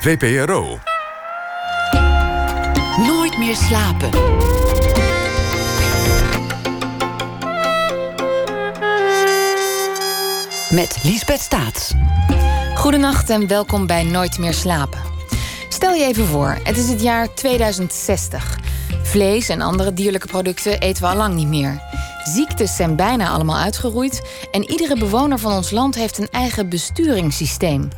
VPRO. Nooit meer slapen. Met Liesbeth Staats. Goedenacht en welkom bij Nooit meer slapen. Stel je even voor, het is het jaar 2060. Vlees en andere dierlijke producten eten we al lang niet meer. Ziektes zijn bijna allemaal uitgeroeid en iedere bewoner van ons land heeft een eigen besturingssysteem.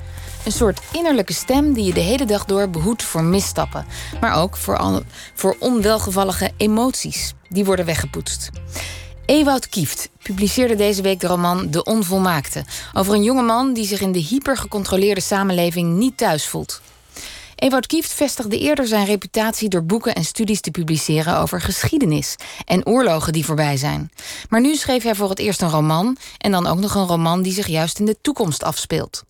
Een soort innerlijke stem die je de hele dag door behoedt voor misstappen, maar ook voor, al, voor onwelgevallige emoties. Die worden weggepoetst. Ewout Kieft publiceerde deze week de roman De Onvolmaakte. Over een jongeman die zich in de hypergecontroleerde samenleving niet thuis voelt. Ewout Kieft vestigde eerder zijn reputatie door boeken en studies te publiceren over geschiedenis en oorlogen die voorbij zijn. Maar nu schreef hij voor het eerst een roman en dan ook nog een roman die zich juist in de toekomst afspeelt.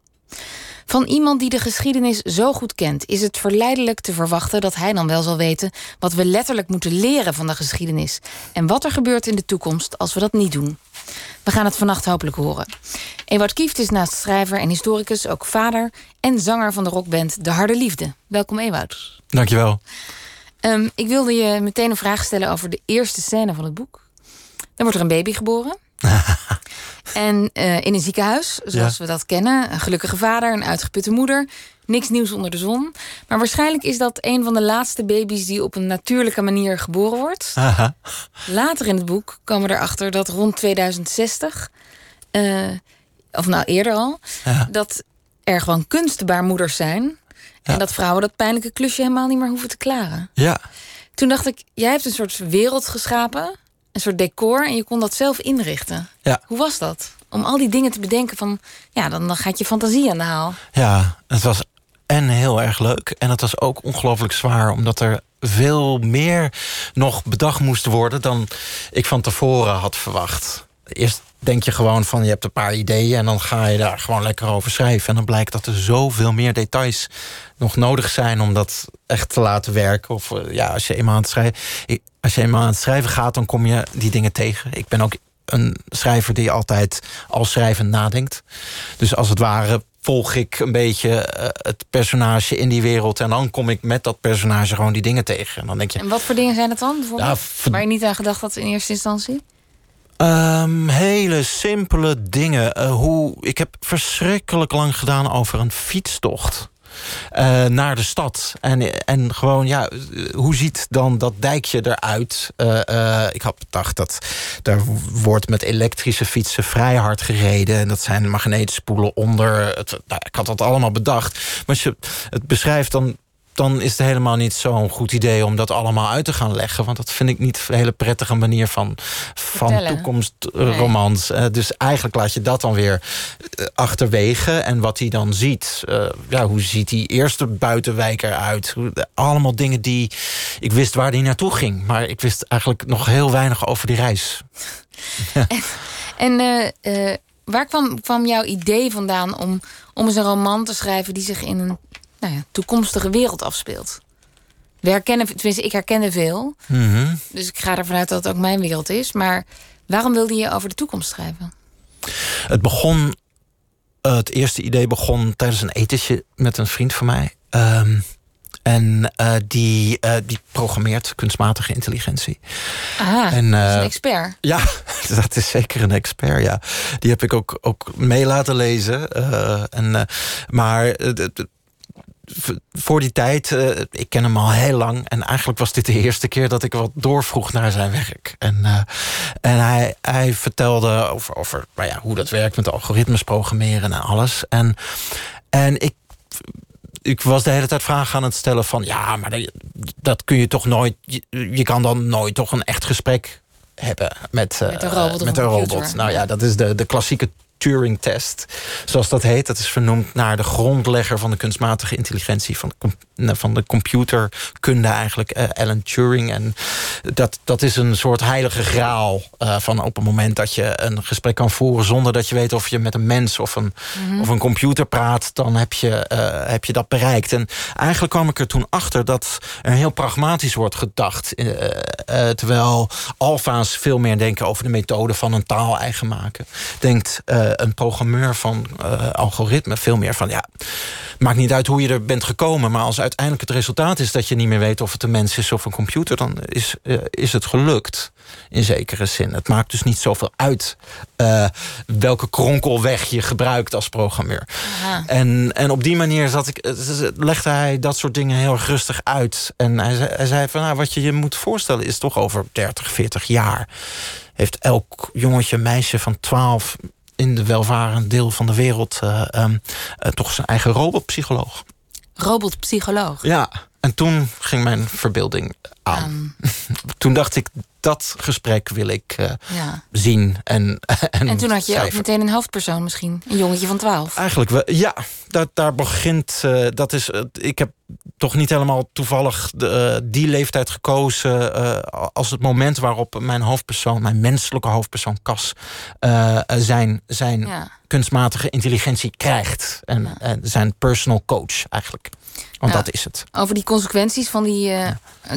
Van iemand die de geschiedenis zo goed kent, is het verleidelijk te verwachten dat hij dan wel zal weten wat we letterlijk moeten leren van de geschiedenis en wat er gebeurt in de toekomst als we dat niet doen. We gaan het vannacht hopelijk horen. Ewout Kieft is naast schrijver en historicus ook vader en zanger van de rockband De Harde Liefde. Welkom Ewout. Dankjewel. Um, ik wilde je meteen een vraag stellen over de eerste scène van het boek. Dan wordt er een baby geboren. en uh, in een ziekenhuis, zoals we dat kennen. Een gelukkige vader, een uitgeputte moeder. Niks nieuws onder de zon. Maar waarschijnlijk is dat een van de laatste baby's die op een natuurlijke manier geboren wordt. Aha. Later in het boek komen we erachter dat rond 2060, uh, of nou eerder al, Ja. dat er gewoon kunstbaarmoeders zijn. En dat vrouwen dat pijnlijke klusje helemaal niet meer hoeven te klaren. Ja. Toen dacht ik, jij hebt een soort wereld geschapen, een soort decor, en je kon dat zelf inrichten. Ja. Hoe was dat? Om al die dingen te bedenken van, ja, dan, dan gaat je fantasie aan de haal. Ja, het was en heel erg leuk. En het was ook ongelooflijk zwaar, omdat er veel meer nog bedacht moest worden dan ik van tevoren had verwacht. Eerst denk je gewoon van je hebt een paar ideeën en dan ga je daar gewoon lekker over schrijven. En dan blijkt dat er zoveel meer details nog nodig zijn om dat echt te laten werken. Of eh, ja, als je eenmaal aan het schrijven, als je eenmaal aan het schrijven gaat, dan kom je die dingen tegen. Ik ben ook een schrijver die altijd al schrijvend nadenkt. Dus als het ware volg ik een beetje eh, het personage in die wereld. En dan kom ik met dat personage gewoon die dingen tegen. En dan denk je, En wat voor dingen zijn het dan? Bijvoorbeeld? Ja, ver- Waar je niet aan gedacht had in eerste instantie? Ehm, hele simpele dingen. Eh, hoe, ik heb verschrikkelijk lang gedaan over een fietstocht. eh, naar de stad. En, en gewoon, ja, hoe ziet dan dat dijkje eruit? Eh, ik had bedacht dat daar wordt met elektrische fietsen vrij hard gereden. En dat zijn magneetspoelen onder. Het, nou, ik had dat allemaal bedacht. Maar als je het beschrijft, dan dan is het helemaal niet zo'n goed idee om dat allemaal uit te gaan leggen. Want dat vind ik niet een hele prettige manier van, van toekomstromans. Eh, dus eigenlijk laat je dat dan weer eh, achterwege. En wat hij dan ziet, eh, ja, hoe ziet die eerste buitenwijk eruit? Allemaal dingen die ik wist waar die naartoe ging. Maar ik wist eigenlijk nog heel weinig over die reis. En waar kwam, kwam jouw idee vandaan om, om eens een roman te schrijven die zich in een nou ja, toekomstige wereld afspeelt? We herkennen, tenminste, ik herkende veel. Mhm. Dus ik ga ervan uit dat het ook mijn wereld is. Maar waarom wilde je over de toekomst schrijven? Het begon. eh, het eerste idee begon tijdens een etentje met een vriend van mij. Ehm, en eh, die, eh, die programmeert kunstmatige intelligentie. Ah, En, dat is een expert. Ja, dat is zeker een expert, ja. Die heb ik ook, ook mee laten lezen. en, maar voor die tijd, eh, ik ken hem al heel lang... en eigenlijk was dit de eerste keer dat ik wat doorvroeg naar zijn werk. En, eh, en hij, hij vertelde over, over nou ja, hoe dat werkt met algoritmes programmeren en alles. En, en ik ik was de hele tijd vragen aan het stellen van... ja, maar dat, kun je toch nooit... Je, je kan dan nooit toch een echt gesprek hebben met, eh, Met een robot met een robot. Nou ja, Ja. dat is de, de klassieke Turing-test, zoals dat heet. Dat is vernoemd naar de grondlegger van de kunstmatige intelligentie... van de, com- van de computerkunde eigenlijk, eh, Alan Turing. En dat, dat is een soort heilige graal eh, van op het moment dat je een gesprek kan voeren... zonder dat je weet of je met een mens of een, of een computer praat... dan heb je, eh, heb je dat bereikt. En eigenlijk kwam ik er toen achter dat er heel pragmatisch wordt gedacht. terwijl alfa's veel meer denken over de methode van een taal eigen maken. Denkt eh, een programmeur van uh, algoritme. Veel meer van ja. Maakt niet uit hoe je er bent gekomen. Maar als uiteindelijk het resultaat is dat je niet meer weet of het een mens is of een computer, dan is, is het gelukt. In zekere zin. Het maakt dus niet zoveel uit welke kronkelweg je gebruikt als programmeur. En, en op die manier zat ik, legde hij dat soort dingen heel erg rustig uit. En hij, hij zei van nou, wat je je moet voorstellen is toch over 30, 40 jaar heeft elk jongetje, meisje van 12 in de welvarend deel van de wereld uh, um, uh, toch zijn eigen robotpsycholoog. Robotpsycholoog? Ja, en toen ging mijn verbeelding aan. toen dacht ik, dat gesprek wil ik uh, ja. zien. En, en, en, toen had je ook meteen een hoofdpersoon misschien. Een jongetje van 12. Eigenlijk, wel, ja. Dat, daar begint... Uh, dat is, uh, ik heb toch niet helemaal toevallig de, die leeftijd gekozen... als het moment waarop mijn hoofdpersoon... mijn menselijke hoofdpersoon Cas... zijn, zijn ja. kunstmatige intelligentie krijgt. En, ja. en zijn personal coach eigenlijk. Want Nou, dat is het. Over die consequenties van die uh,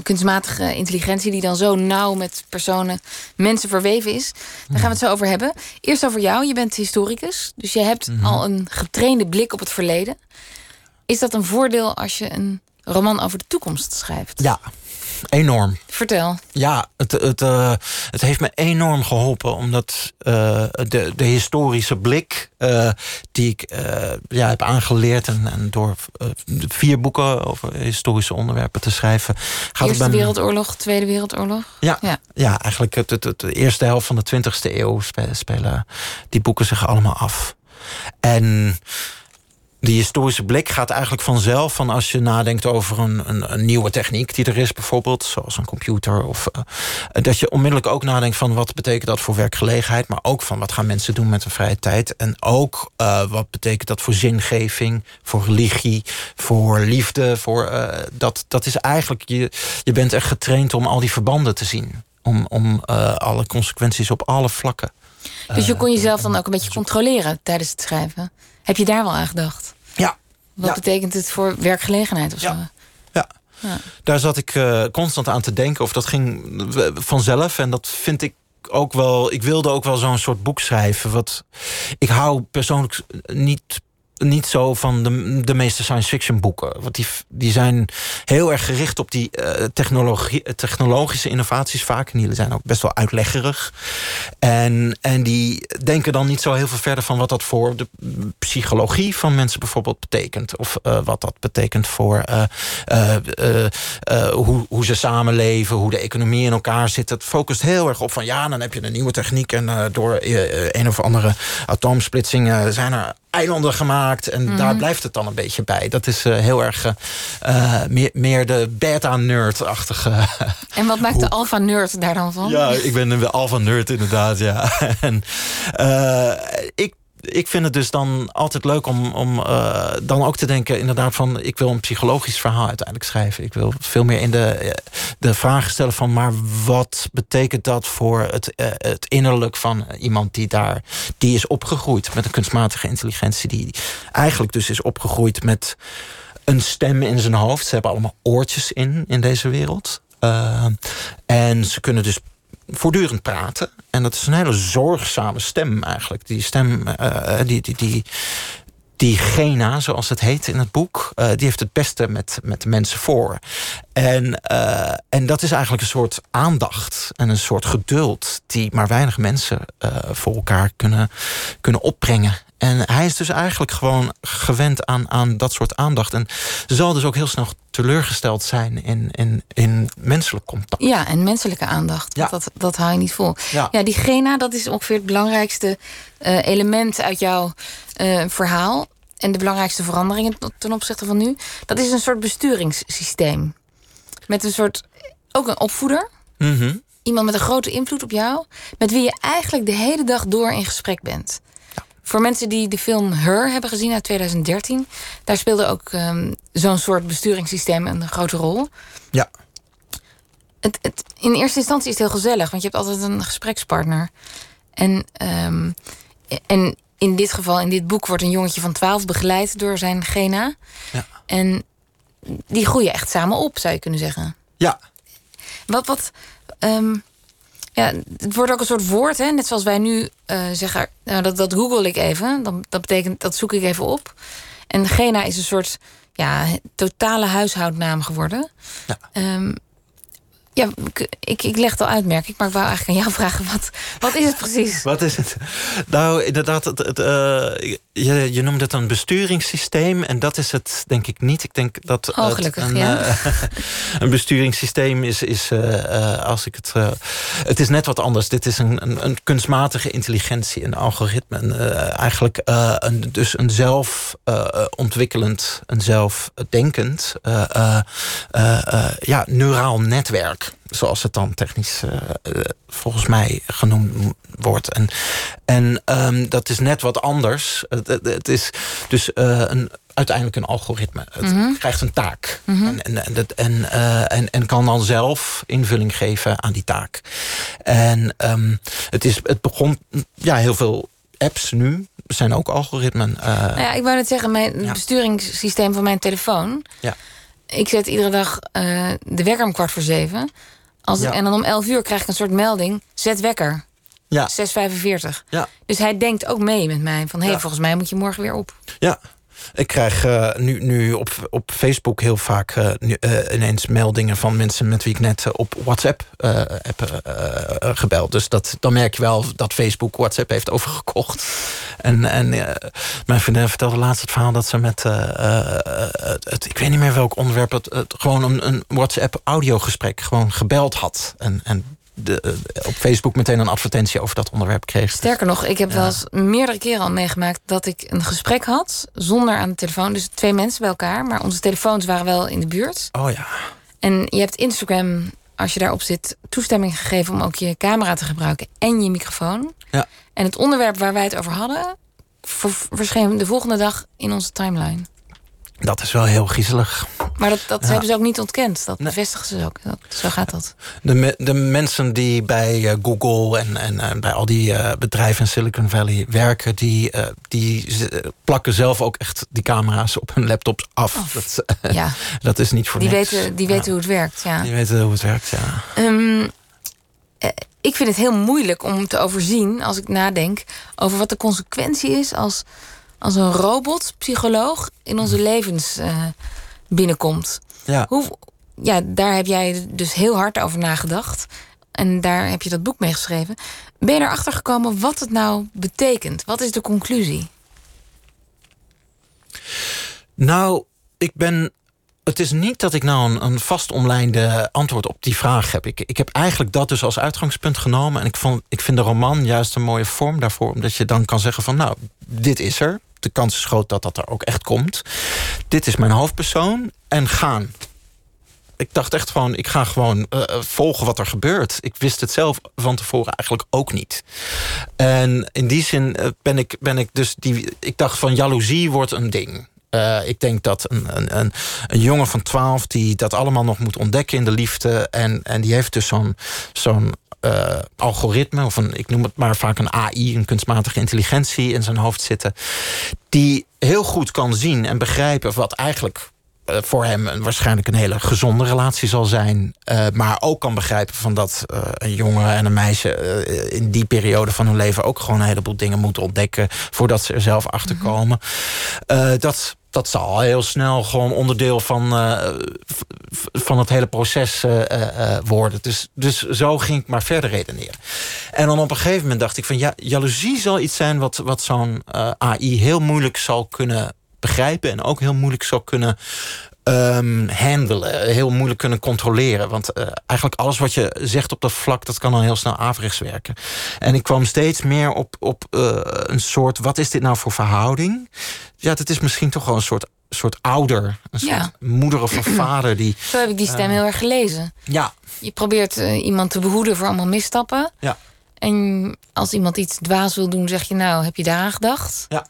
kunstmatige intelligentie... die dan zo nauw met personen, mensen verweven is. Daar gaan we het zo over hebben. Eerst over jou. Je bent historicus. Dus je hebt Mhm. al een getrainde blik op het verleden. Is dat een voordeel als je een roman over de toekomst schrijft? Ja, enorm. Vertel. Ja, het, het, uh, het heeft me enorm geholpen. Omdat uh, de, de historische blik uh, die ik ja, heb aangeleerd... en, en door vier boeken over historische onderwerpen te schrijven... Gaat Eerste het Wereldoorlog, Tweede Wereldoorlog? Ja, ja. ja eigenlijk het, het, het, de eerste helft van de 20e eeuw spelen die boeken zich allemaal af. En die historische blik gaat eigenlijk vanzelf van als je nadenkt over een, een, een, nieuwe techniek die er is, bijvoorbeeld, zoals een computer. Of uh, dat je onmiddellijk ook nadenkt van wat betekent dat voor werkgelegenheid, maar ook van wat gaan mensen doen met hun vrije tijd. En ook uh, wat betekent dat voor zingeving, voor religie, voor liefde. Voor, uh, dat, dat is eigenlijk, je, je bent echt getraind om al die verbanden te zien. Om, om alle consequenties op alle vlakken. Dus je kon jezelf dan ook een beetje controleren tijdens het schrijven. Heb je daar wel aan gedacht? Wat ja. betekent het voor werkgelegenheid of zo? Ja. ja. ja. Daar zat ik uh, constant aan te denken. Of dat ging vanzelf. En dat vind ik ook wel... Ik wilde ook wel zo'n soort boek schrijven. Wat, ik hou persoonlijk niet niet zo van de, de meeste science fiction boeken. Want die, die zijn heel erg gericht op die uh, technologie, technologische innovaties vaak. En die zijn ook best wel uitleggerig. En, en die denken dan niet zo heel veel verder van wat dat voor de psychologie van mensen bijvoorbeeld betekent. Of uh, wat dat betekent voor hoe, hoe ze samenleven, hoe de economie in elkaar zit. Het focust heel erg op van ja, dan heb je een nieuwe techniek. En door een of andere atoomsplitsing zijn er eilanden gemaakt. En mm -hmm. daar blijft het dan een beetje bij. Dat is uh, heel erg uh, meer, meer de beta-nerd-achtige... En wat maakt de alpha-nerd daar dan van? Ja, ik ben een alpha-nerd inderdaad, ja. en uh, ik ik vind het dus dan altijd leuk om, om uh, dan ook te denken... inderdaad van, ik wil een psychologisch verhaal uiteindelijk schrijven. Ik wil veel meer in de, de vraag stellen van... maar wat betekent dat voor het, uh, het innerlijk van iemand die daar... die is opgegroeid met een kunstmatige intelligentie... die eigenlijk dus is opgegroeid met een stem in zijn hoofd. Ze hebben allemaal oortjes in, in deze wereld. En ze kunnen dus voortdurend praten. En dat is een hele zorgzame stem eigenlijk. Die stem, uh, die, die, die, die Gena, zoals het heet in het boek... Uh, die heeft het beste met, met de mensen voor. En, en dat is eigenlijk een soort aandacht en een soort geduld... die maar weinig mensen voor elkaar kunnen, kunnen opbrengen. En hij is dus eigenlijk gewoon gewend aan, aan dat soort aandacht. En zal dus ook heel snel teleurgesteld zijn in, in, in menselijk contact. Ja, en menselijke aandacht. Ja. Dat, dat hou je niet vol. Ja, ja die Gena, dat is ongeveer het belangrijkste uh, element uit jouw uh, verhaal. En de belangrijkste veranderingen ten opzichte van nu. Dat is een soort besturingssysteem. Met een soort, ook een opvoeder. Mm -hmm. Iemand met een grote invloed op jou. Met wie je eigenlijk de hele dag door in gesprek bent. Voor mensen die de film Her hebben gezien uit 2013... daar speelde ook um, zo'n soort besturingssysteem een grote rol. Ja. Het, het, in eerste instantie is het heel gezellig, want je hebt altijd een gesprekspartner. En, um, en in dit geval, in dit boek, wordt een jongetje van 12 begeleid door zijn Gena. Ja. En die groeien echt samen op, zou je kunnen zeggen. Ja. Wat, wat, um, Ja, het wordt ook een soort woord, hè? net zoals wij nu uh, zeggen. Nou, dat, dat google ik even. Dan, dat betekent dat zoek ik even op. En Gena is een soort ja, totale huishoudnaam geworden. Ja. Um, ja, ik, ik leg het al uit, merk ik. Maar ik wou eigenlijk aan jou vragen, wat, wat is het precies? Wat is het? Nou, inderdaad, het, het, uh, je, je noemde het een besturingssysteem. En dat is het denk ik niet. Ik denk dat oh, gelukkig, een, ja. uh, een besturingssysteem is, is uh, als ik het... het is net wat anders. Dit is een, een, een kunstmatige intelligentie, een algoritme. eigenlijk een, dus een zelf ontwikkelend, een zelfdenkend... ja, neuraal netwerk zoals het dan technisch uh, volgens mij genoemd wordt. En, en um, dat is net wat anders. Het, het, het is dus uh, een, uiteindelijk een algoritme. Het mm -hmm. krijgt een taak. Mm -hmm. en, en, en, uh, en, en kan dan zelf invulling geven aan die taak. En um, het, is, het begon ja, heel veel apps nu zijn ook algoritmen. Nou ja, ik wou net zeggen, mijn ja. besturingssysteem van mijn telefoon. Ja ik zet iedere dag uh, de wekker om kwart voor zeven. Als ja. En dan om elf uur krijg ik een soort melding. Zet wekker. Ja. 6.45. Ja. Dus hij denkt ook mee met mij. Van, hé, hey, ja. volgens mij moet je morgen weer op. Ja, ik krijg uh, nu, nu op, op Facebook heel vaak nu, uh, ineens meldingen van mensen met wie ik net op WhatsApp heb gebeld. Dus dat, dan merk je wel dat Facebook WhatsApp heeft overgekocht. En, en mijn vriendin vertelde laatst het verhaal dat ze met het, ik weet niet meer welk onderwerp, het, het gewoon een, een WhatsApp audiogesprek gewoon gebeld had. En, en de, eh, op Facebook meteen een advertentie over dat onderwerp kreeg. Sterker nog, ik heb ja. wel eens meerdere keren al meegemaakt dat ik een gesprek had zonder aan de telefoon. Dus twee mensen bij elkaar, maar onze telefoons waren wel in de buurt. Oh ja. En je hebt Instagram, als je daarop zit, toestemming gegeven om ook je camera te gebruiken en je microfoon. Ja. En het onderwerp waar wij het over hadden, verscheen de volgende dag in onze timeline. Dat is wel heel griezelig. Maar dat, dat ja. hebben ze ook niet ontkend. Dat bevestigen ze ook. Dat, zo gaat dat. De, me, de mensen die bij uh, Google en, en uh, bij al die uh, bedrijven in Silicon Valley werken... die, die plakken zelf ook echt die camera's op hun laptops af. Dat, ja. dat is niet voor die niks. Weten, die weten ja. hoe het werkt, ja. Die weten hoe het werkt, ja. Um, ik vind het heel moeilijk om te overzien, als ik nadenk... over wat de consequentie is als als een robot, psycholoog, in onze levens uh, binnenkomt. Ja. Hoe, ja, daar heb jij dus heel hard over nagedacht. En daar heb je dat boek mee geschreven. Ben je erachter gekomen wat het nou betekent? Wat is de conclusie? Nou, ik ben het is niet dat ik nou een, een vast omlijnde antwoord op die vraag heb. Ik, ik heb eigenlijk dat dus als uitgangspunt genomen. En ik, vond, ik vind de roman juist een mooie vorm daarvoor. Omdat je dan kan zeggen van nou, dit is er. De kans is groot dat dat er ook echt komt. Dit is mijn hoofdpersoon. En gaan. Ik dacht echt gewoon, ik ga gewoon uh, volgen wat er gebeurt. Ik wist het zelf van tevoren eigenlijk ook niet. En in die zin ben ik, ben ik dus die. Ik dacht van jaloezie wordt een ding. Ik denk dat een, een, een, een, jongen van 12 die dat allemaal nog moet ontdekken in de liefde. En, en die heeft dus zo'n zo'n uh, algoritme, of een, ik noem het maar vaak een AI, een kunstmatige intelligentie in zijn hoofd zitten. Die heel goed kan zien en begrijpen wat eigenlijk uh, voor hem een, waarschijnlijk een hele gezonde relatie zal zijn. Uh, maar ook kan begrijpen van dat uh, een jongen en een meisje in die periode van hun leven ook gewoon een heleboel dingen moeten ontdekken voordat ze er zelf achter komen. Mm -hmm. dat dat zal heel snel gewoon onderdeel van, uh, van het hele proces uh, uh, worden. Dus, dus zo ging ik maar verder redeneren. En dan op een gegeven moment dacht ik van ja, jaloezie zal iets zijn wat, wat zo'n AI heel moeilijk zal kunnen begrijpen en ook heel moeilijk zal kunnen um, handelen, heel moeilijk kunnen controleren. Want uh, eigenlijk alles wat je zegt op dat vlak, dat kan dan heel snel averechts werken. En ik kwam steeds meer op, op uh, een soort, wat is dit nou voor verhouding? Ja, dat is misschien toch wel een soort soort ouder, een soort ja. moeder of een vader. Die, Zo heb ik die stem uh, heel erg gelezen. Ja. Je probeert uh, iemand te behoeden voor allemaal misstappen. Ja. En als iemand iets dwaas wil doen, zeg je nou, heb je daaraan gedacht? Ja.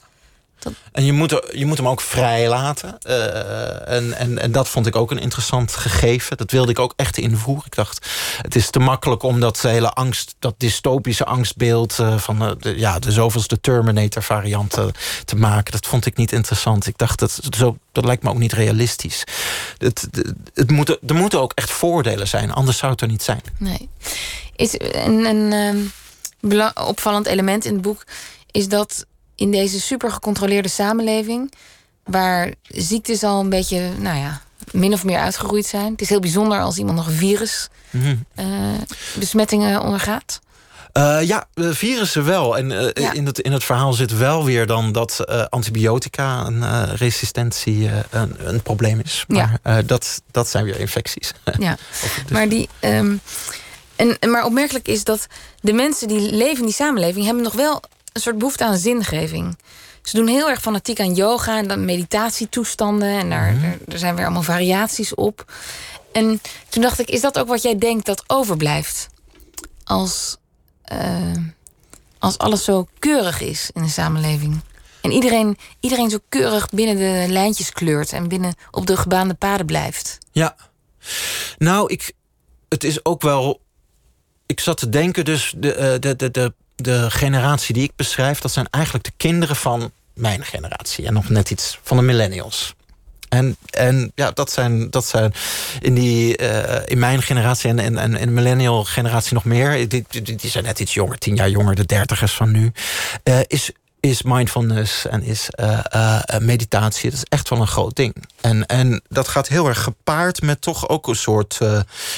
En je moet, er- je moet hem ook vrij laten. Eh, en, en, en dat vond ik ook een interessant gegeven. Dat wilde ik ook echt invoeren. Ik dacht, het is te makkelijk om dat hele angst, dat dystopische angstbeeld eh, van eh, de, ja, de zoveelste Terminator variant eh, te maken. Dat vond ik niet interessant. Ik dacht, dat, zo, dat lijkt me ook niet realistisch. Het, het, het moeten, er moeten ook echt voordelen zijn, anders zou het er niet zijn. Nee. Is een, een ehm, opvallend element in het boek is dat in deze super gecontroleerde samenleving, waar ziektes al een beetje, nou ja, min of meer uitgeroeid zijn. Het is heel bijzonder als iemand nog een virus Mhm. eh, besmettingen ondergaat. Eh, ja, de virussen wel. En eh, Ja. in, het, in het verhaal zit wel weer dan dat eh, antibiotica een eh, resistentie eh, een, een probleem is. Maar eh, dat, dat zijn weer infecties. Ja. Dus- Maar, die, ehm, en maar opmerkelijk is dat de mensen die leven in die samenleving hebben nog wel een soort behoefte aan zingeving. Ze doen heel erg fanatiek aan yoga en dan meditatietoestanden. En daar, Mhm. er, er zijn weer allemaal variaties op. En toen dacht ik, is dat ook wat jij denkt dat overblijft? Als, eh, als alles zo keurig is in de samenleving. En iedereen, iedereen zo keurig binnen de lijntjes kleurt en binnen op de gebaande paden blijft. Ja. Nou, ik, het is ook wel. Ik zat te denken, dus de, eh, de, de, de, de generatie die ik beschrijf, dat zijn eigenlijk de kinderen van mijn generatie. En nog net iets van de millennials. En, en ja, dat zijn, dat zijn in, die, eh, in mijn generatie en, en, en de millennial generatie nog meer. Die, die, die zijn net iets jonger, tien jaar jonger, de dertigers van nu. eh, is, is mindfulness en is eh, eh, eh, meditatie. Dat is echt wel een groot ding. En, en dat gaat heel erg gepaard met toch ook een soort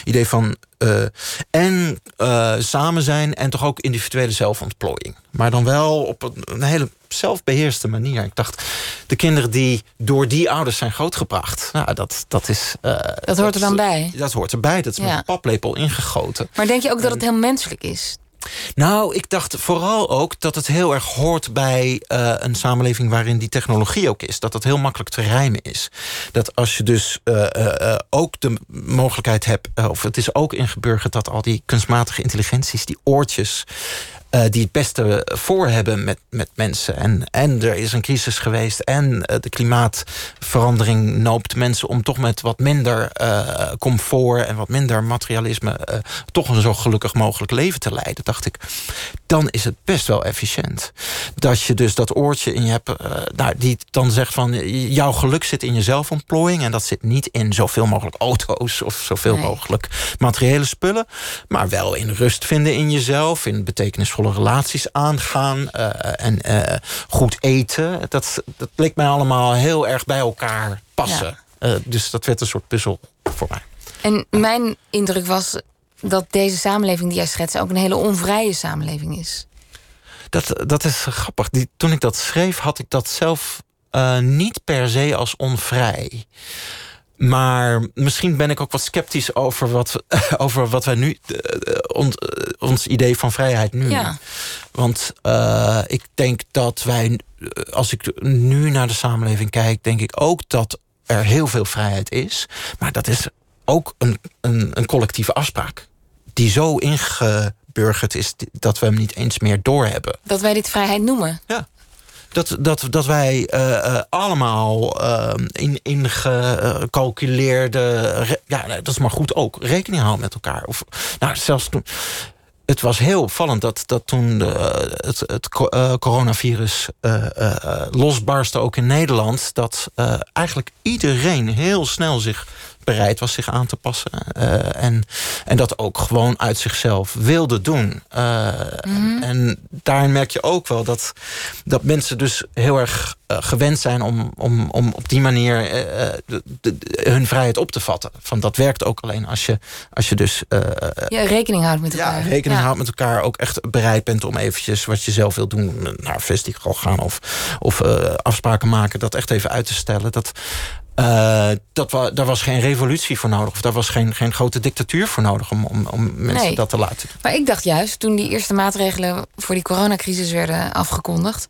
idee van. en samen zijn en toch ook individuele zelfontplooiing. Maar dan wel op een, een hele zelfbeheerste manier. Ik dacht, de kinderen die door die ouders zijn grootgebracht, nou, dat, dat is. Dat hoort er dan bij. Dat hoort erbij. Dat is met een paplepel ingegoten. Maar denk je ook dat het heel menselijk is? Nou, ik dacht vooral ook dat het heel erg hoort bij eh, een samenleving waarin die technologie ook is. Dat het heel makkelijk te rijmen is. Dat als je dus eh, eh, ook de mogelijkheid hebt, of het is ook ingeburgerd dat al die kunstmatige intelligenties, die oortjes. Eh, die het beste voor hebben met, met mensen. En, en er is een crisis geweest. En eh, de klimaatverandering noopt mensen om toch met wat minder eh, comfort en wat minder materialisme. toch een zo gelukkig mogelijk leven te leiden. Dacht ik, dan is het best wel efficiënt. Dat je dus dat oortje in je hebt, nou, die dan zegt van jouw geluk zit in je zelfontplooiing. En dat zit niet in zoveel mogelijk auto's of zoveel Nee. mogelijk materiële spullen. Maar wel in rust vinden in jezelf, in betekenisvolle relaties aangaan eh, en eh, goed eten. Dat, dat leek mij allemaal heel erg bij elkaar passen. Eh, dus dat werd een soort puzzel voor mij. En mijn indruk was dat deze samenleving die jij schetst ook een hele onvrije samenleving is. Dat, dat is grappig. Die, toen ik dat schreef, had ik dat zelf eh, niet per se als onvrij. Maar misschien ben ik ook wat sceptisch over wat, over wat wij nu. eh, eh, ons, eh, ons idee van vrijheid nu. Ja. Want ik denk dat wij, als ik nu naar de samenleving kijk, denk ik ook dat er heel veel vrijheid is. Maar dat is ook een, een, een collectieve afspraak. Die zo ingeburgerd is dat we hem niet eens meer doorhebben. Dat wij dit vrijheid noemen. Ja. Dat, dat, dat wij eh, eh, allemaal eh, in, ingecalculeerde... ja, dat is maar goed ook. Rekening houden met elkaar. Of, nou, zelfs toen... Het was heel opvallend dat, dat toen de, het, het eh, coronavirus eh, eh, eh, losbarstte, ook in Nederland, dat eh, eigenlijk iedereen heel snel zich bereid was zich aan te passen. eh, en, en dat ook gewoon uit zichzelf wilde doen. Eh, en, en daarin merk je ook wel dat, dat mensen dus heel erg eh, gewend zijn om, om, om op die manier de- de- de- hun vrijheid op te vatten. Van dat werkt ook alleen als je, als je dus Ja, rekening houden met ja, elkaar. rekening Ja. houdt met elkaar. Ook echt bereid bent om eventjes wat je zelf wil doen. Naar een festival gaan of, of afspraken maken. Dat echt even uit te stellen. Dat, eh, dat wa daar was geen revolutie voor nodig. Of daar was geen, geen grote dictatuur voor nodig om, om, om mensen Nee. dat te laten doen. Maar ik dacht juist, toen die eerste maatregelen voor die coronacrisis werden afgekondigd.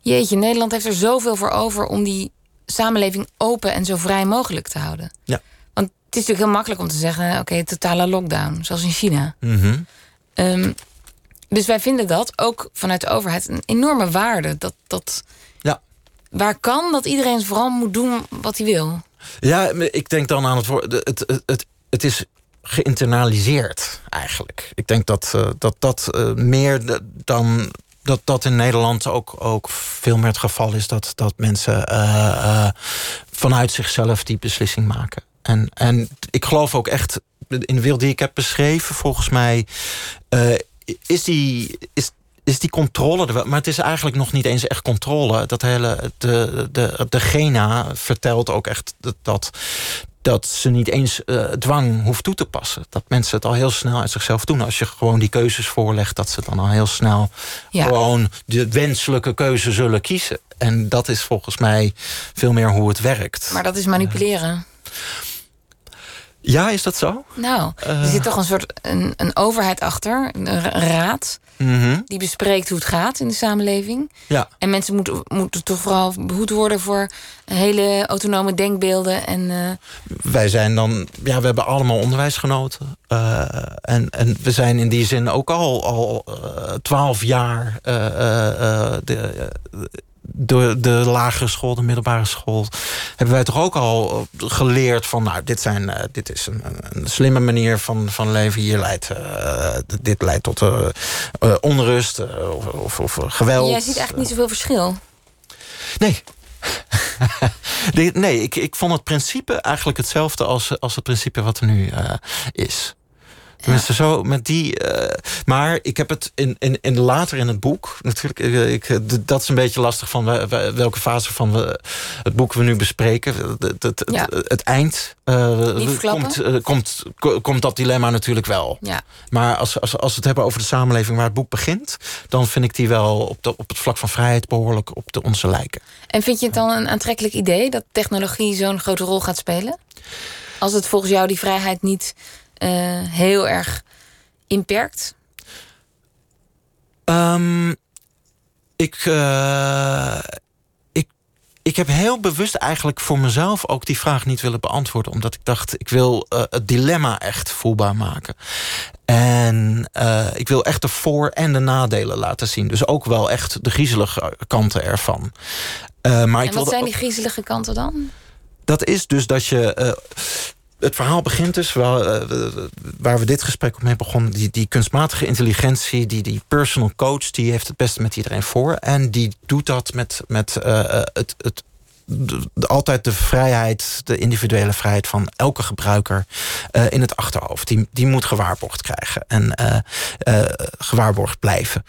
Jeetje, Nederland heeft er zoveel voor over om die samenleving open en zo vrij mogelijk te houden. Ja. Want het is natuurlijk heel makkelijk om te zeggen: oké, totale lockdown, zoals in China. Mhm. Ehm, dus wij vinden dat ook vanuit de overheid een enorme waarde. Dat, dat. Waar kan dat iedereen vooral moet doen wat hij wil? Ja, ik denk dan aan het woord. Het, het, het, het is geïnternaliseerd eigenlijk. Ik denk dat uh, dat, dat uh, meer dan dat dat in Nederland ook, ook veel meer het geval is dat, dat mensen uh, vanuit zichzelf die beslissing maken. En, en ik geloof ook echt in de wereld die ik heb beschreven, volgens mij is die. Is, is die controle Maar het is eigenlijk nog niet eens echt controle. Dat hele, de, de, de GENA vertelt ook echt dat, dat, dat ze niet eens uh, dwang hoeft toe te passen. Dat mensen het al heel snel uit zichzelf doen. Als je gewoon die keuzes voorlegt, dat ze dan al heel snel gewoon de wenselijke keuze zullen kiezen. En dat is volgens mij veel meer hoe het werkt. Maar dat is manipuleren. Ja, is dat zo? Nou, er zit toch een soort een, een overheid achter, een raad. Mhm. Die bespreekt hoe het gaat in de samenleving. Ja. En mensen moeten, moeten toch vooral behoed worden voor hele autonome denkbeelden. En, uh... Wij zijn dan, ja, we hebben allemaal onderwijs genoten. Uh, en, en we zijn in die zin ook al, al twaalf jaar de, de, de lagere school, de middelbare school, hebben wij toch ook al geleerd van, nou, dit, zijn, uh, dit is een, een, slimme manier van, van leven. Hier leidt, uh, dit leidt tot uh, onrust of, of, of, geweld. Jij ziet eigenlijk niet zoveel verschil. Nee. nee, ik, ik vond het principe eigenlijk hetzelfde als, als het principe wat er nu is. Tenminste, zo met die. Uh, maar ik heb het in, in, in later in het boek. Natuurlijk, ik, dat is een beetje lastig van welke fase van we, het boek we nu bespreken. Het, het, ja. het, het eind. Uh, komt, uh, komt, komt dat dilemma natuurlijk wel. Ja. Maar als, als, als we het hebben over de samenleving waar het boek begint, dan vind ik die wel op, de, op het vlak van vrijheid behoorlijk op de onze lijken. En vind je het dan een aantrekkelijk idee dat technologie zo'n grote rol gaat spelen? Als het volgens jou die vrijheid niet heel erg inperkt? Um, ik, uh, ik, ik heb heel bewust eigenlijk voor mezelf ook die vraag niet willen beantwoorden. Omdat ik dacht, ik wil uh, het dilemma echt voelbaar maken. En ik wil echt de voor- en de nadelen laten zien. Dus ook wel echt de griezelige kanten ervan. maar en wat zijn die griezelige kanten dan? Dat is dus dat je het verhaal begint dus waar, waar we dit gesprek op mee begonnen. Die, die kunstmatige intelligentie, die, die personal coach, die heeft het beste met iedereen voor. En die doet dat met, met uh, het, het de, altijd de vrijheid, de individuele vrijheid van elke gebruiker in het achterhoofd. Die, die moet gewaarborgd krijgen en gewaarborgd blijven.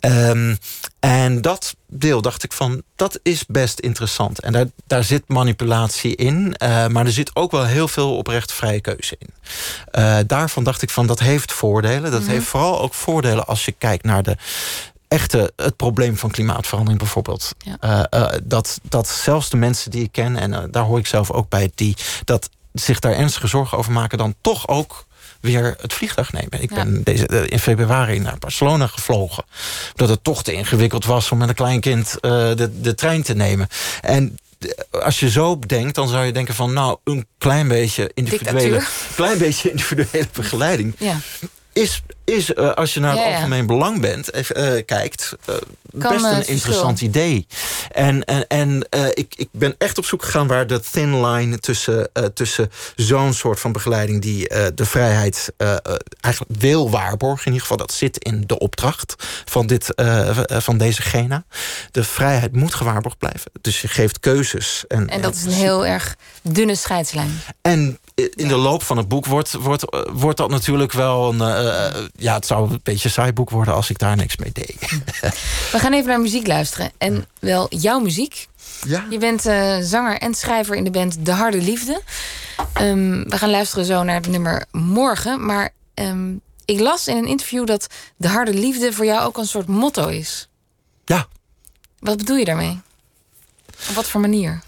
Um, en dat deel dacht ik van, dat is best interessant. En daar, daar zit manipulatie in, maar er zit ook wel heel veel oprecht vrije keuze in. daarvan dacht ik van, dat heeft voordelen. Dat mm -hmm. heeft vooral ook voordelen als je kijkt naar de echte het probleem van klimaatverandering bijvoorbeeld. Ja. Uh, uh, dat, dat zelfs de mensen die ik ken, en uh, daar hoor ik zelf ook bij, die dat zich daar ernstige zorgen over maken, dan toch ook weer het vliegtuig nemen. Ik Ja. ben deze, in februari naar Barcelona gevlogen. Dat het toch te ingewikkeld was om met een klein kind de, de trein te nemen. En als je zo denkt, dan zou je denken van... nou, een klein beetje individuele, Dictatuur. klein beetje individuele begeleiding... Ja. Is, is uh, als je naar het Ja, ja. algemeen belang bent, even, uh, kijkt... Uh, best een interessant idee. En, en, en ik, ik ben echt op zoek gegaan waar de thin line tussen, tussen zo'n soort van begeleiding die de vrijheid eigenlijk wil waarborgen. In ieder geval, dat zit in de opdracht van, dit, van deze Gena. De vrijheid moet gewaarborgd blijven. Dus je geeft keuzes. En, En dat is een heel erg dunne scheidslijn. en in de loop van het boek wordt, wordt, wordt dat natuurlijk wel een... Uh, ja, het zou een beetje een saai boek worden als ik daar niks mee deed. We gaan even naar muziek luisteren. En wel jouw muziek. ja? Je bent uh, zanger en schrijver in de band De Harde Liefde. Um, we gaan luisteren zo naar het nummer Morgen. Maar um, ik las in een interview dat De Harde Liefde voor jou ook een soort motto is. Ja. Wat bedoel je daarmee? Op wat voor manier?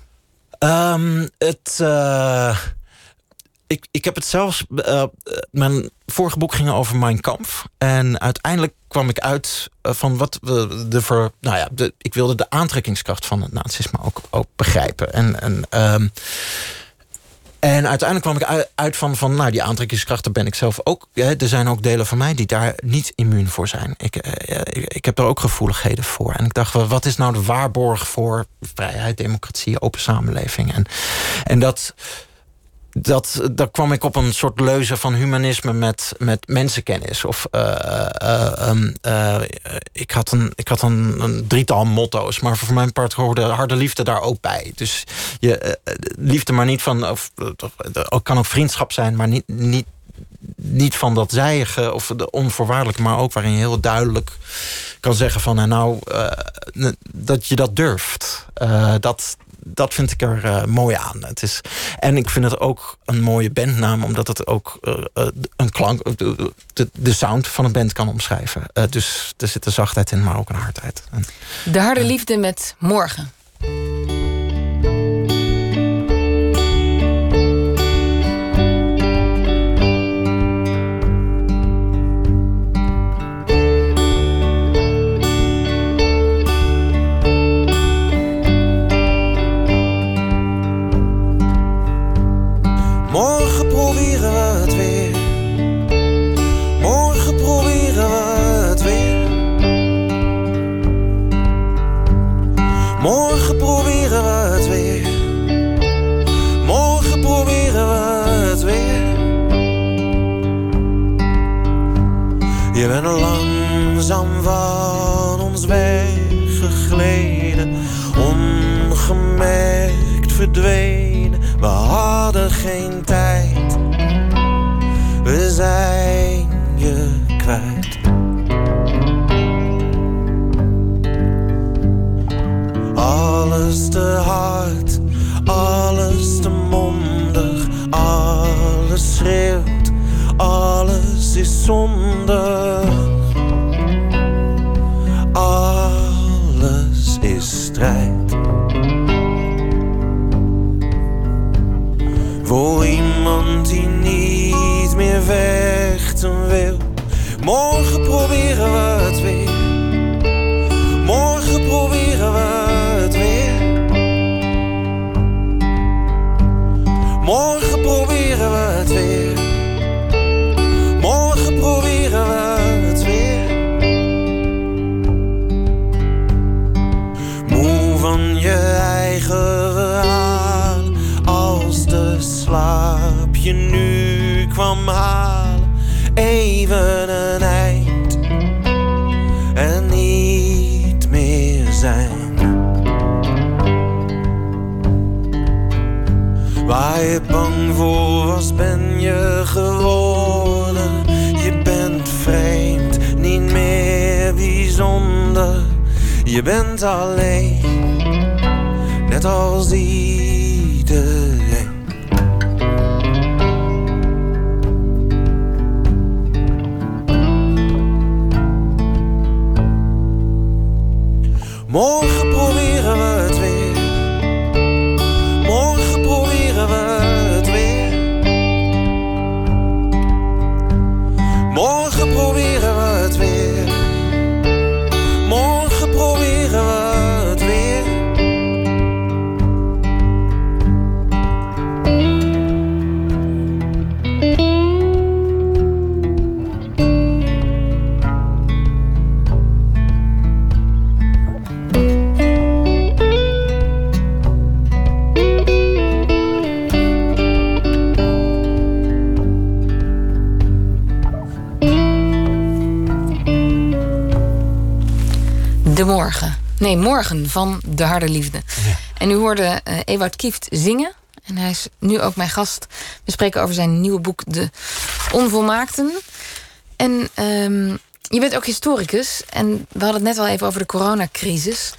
Um, het... Uh ik, ik heb het zelfs. Uh, mijn vorige boek ging over Mein Kampf. En uiteindelijk kwam ik uit uh, van wat de ver. Nou ja, de, ik wilde de aantrekkingskracht van het nazisme ook, ook begrijpen. En, en um, En uiteindelijk kwam ik uit van, van nou, die aantrekkingskracht, daar ben ik zelf ook. Ja, er zijn ook delen van mij die daar niet immuun voor zijn. Ik, ik, heb er ook gevoeligheden voor. En ik dacht, wat is nou de waarborg voor vrijheid, democratie, open samenleving? En, en dat dat, daar kwam ik op een soort leuze van humanisme met, met mensenkennis. Of, uh, uh, ik had, een, ik had een, een, drietal motto's, maar voor mijn part hoorde harde liefde daar ook bij. Dus je, liefde maar niet van, of, kan ook vriendschap zijn, maar niet, niet, niet van dat zijige of de onvoorwaardelijke, maar ook waarin je heel duidelijk kan zeggen van nou, dat je dat durft. dat, dat vind ik er uh, mooi aan. Het is, en ik vind het ook een mooie bandnaam, omdat het ook uh, een klank, de, de, sound van een band kan omschrijven. dus er zit een zachtheid in, maar ook een hardheid. En, de harde liefde met morgen. Je bang voor was, ben je geworden. Je bent vreemd, niet meer bijzonder. Je bent alleen, net als ieder. Morgen Nee, Morgen van De Harde Liefde. En u hoorde uh, Ewout Kieft zingen. En hij is nu ook mijn gast. We spreken over zijn nieuwe boek De Onvolmaakten. En um, je bent ook historicus. En we hadden het net al even over de coronacrisis.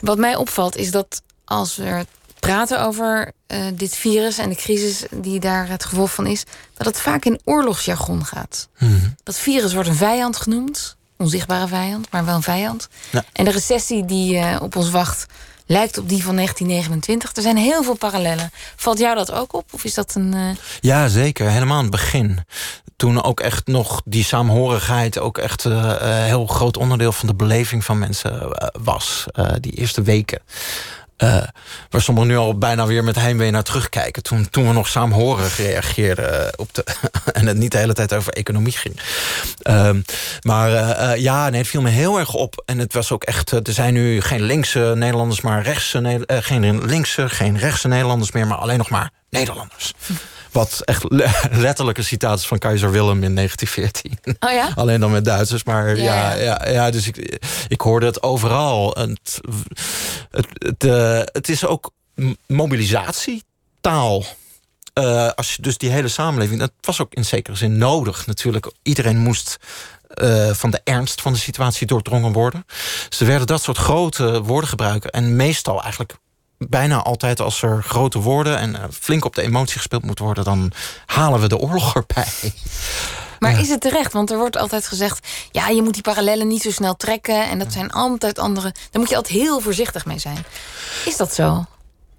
Wat mij opvalt is dat als we praten over uh, dit virus en de crisis die daar het gevolg van is, dat het vaak in oorlogsjargon gaat. Mm Dat virus wordt een vijand genoemd onzichtbare vijand, maar wel een vijand. Ja. En de recessie die uh, op ons wacht lijkt op die van 1929. Er zijn heel veel parallellen. Valt jou dat ook op? Of is dat een. Uh... Ja, zeker. Helemaal aan het begin. Toen ook echt nog die saamhorigheid ook echt een uh, heel groot onderdeel van de beleving van mensen was. die eerste weken. Uh, waar sommigen nu al bijna weer met heimwee naar terugkijken. Toen, toen we nog saamhorig reageerden op de. en het niet de hele tijd over economie ging. Uh, maar uh, ja, nee, het viel me heel erg op. En het was ook echt. er zijn nu geen linkse Nederlanders, maar rechtse. geen linkse, geen rechtse Nederlanders meer, maar alleen nog maar Nederlanders. Wat echt letterlijke citaties van keizer Willem in 1914. Oh ja? Alleen dan met Duitsers. Maar ja, ja, ja, ja, dus ik, ik hoorde het overal. Het, het, het, uh, het is ook mobilisatietaal. Uh, als je dus die hele samenleving. Dat was ook in zekere zin nodig natuurlijk. Iedereen moest uh, van de ernst van de situatie doordrongen worden. Ze werden dat soort grote woorden gebruiken. En meestal eigenlijk bijna altijd als er grote woorden en uh, flink op de emotie gespeeld moet worden, dan halen we de oorlog erbij. Maar is het terecht? Want er wordt altijd gezegd: ja, je moet die parallellen niet zo snel trekken. En dat zijn altijd andere. Daar moet je altijd heel voorzichtig mee zijn. Is dat zo?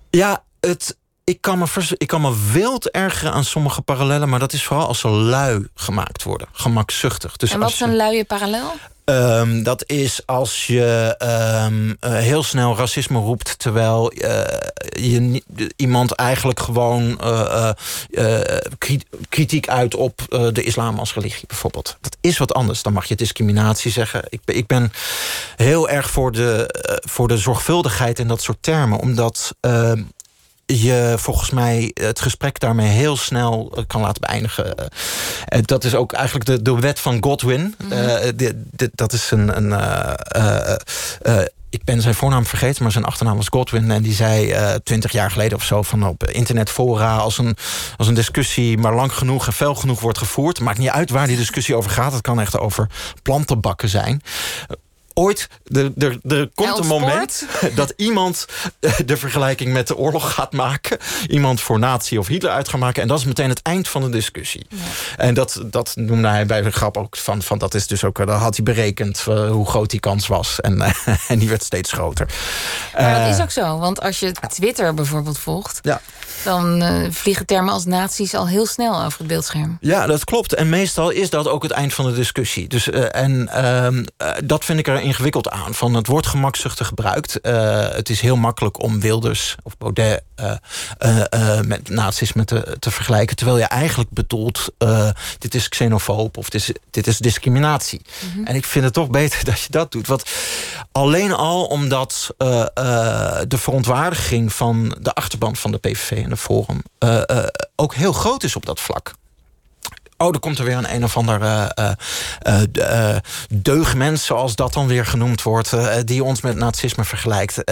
Ja, het, ik, kan me ik kan me wild ergeren aan sommige parallellen. Maar dat is vooral als ze lui gemaakt worden. Gemakzuchtig. Dus en wat is een luie parallel? Um, dat is als je um, uh, heel snel racisme roept... terwijl uh, je iemand eigenlijk gewoon uh, kritiek uit op de islam als religie bijvoorbeeld. Dat is wat anders. Dan mag je discriminatie zeggen. Ik, ik ben heel erg voor de, voor de zorgvuldigheid in dat soort termen. Omdat ehm, je volgens mij het gesprek daarmee heel snel eh, kan laten beëindigen. Uh, dat is ook eigenlijk de, de wet van Godwin. Mm dat is een. een ik ben zijn voornaam vergeten, maar zijn achternaam was Godwin. En die zei twintig jaar geleden of zo van op internetfora... Als een, als een discussie maar lang genoeg en fel genoeg wordt gevoerd... maakt niet uit waar die discussie over gaat. Het kan echt over plantenbakken zijn ooit, er, er, er komt een moment dat iemand eh, de vergelijking met de oorlog gaat maken. Iemand voor nazi of Hitler uit gaat maken. En dat is meteen het eind van de discussie. En dat, dat noemde hij bij de grap ook van, van dat is dus ook, dat had hij berekend uh, hoe groot die kans was. En, uh, en die werd steeds groter. Maar dat is ook zo, want als je Twitter bijvoorbeeld volgt, ja. Dan vliegen termen als nazi's al heel snel over het beeldscherm. Ja, dat klopt. En meestal is dat ook het eind van de discussie. Dus, en ehm, dat vind ik er ingewikkeld aan. Van het wordt gemakzuchtig gebruikt. Het is heel makkelijk om Wilders of Baudet met nazisme te, te vergelijken. Terwijl je eigenlijk bedoelt, dit is xenofoob of dit is, dit is discriminatie. Mm -hmm. En ik vind het toch beter dat je dat doet. Want alleen al omdat de verontwaardiging van de achterban van de PVV de Forum ook heel groot is op dat vlak. Oh, er komt er weer een een of ander uh, uh, deugmens, zoals dat dan weer genoemd wordt, die ons met nazisme vergelijkt.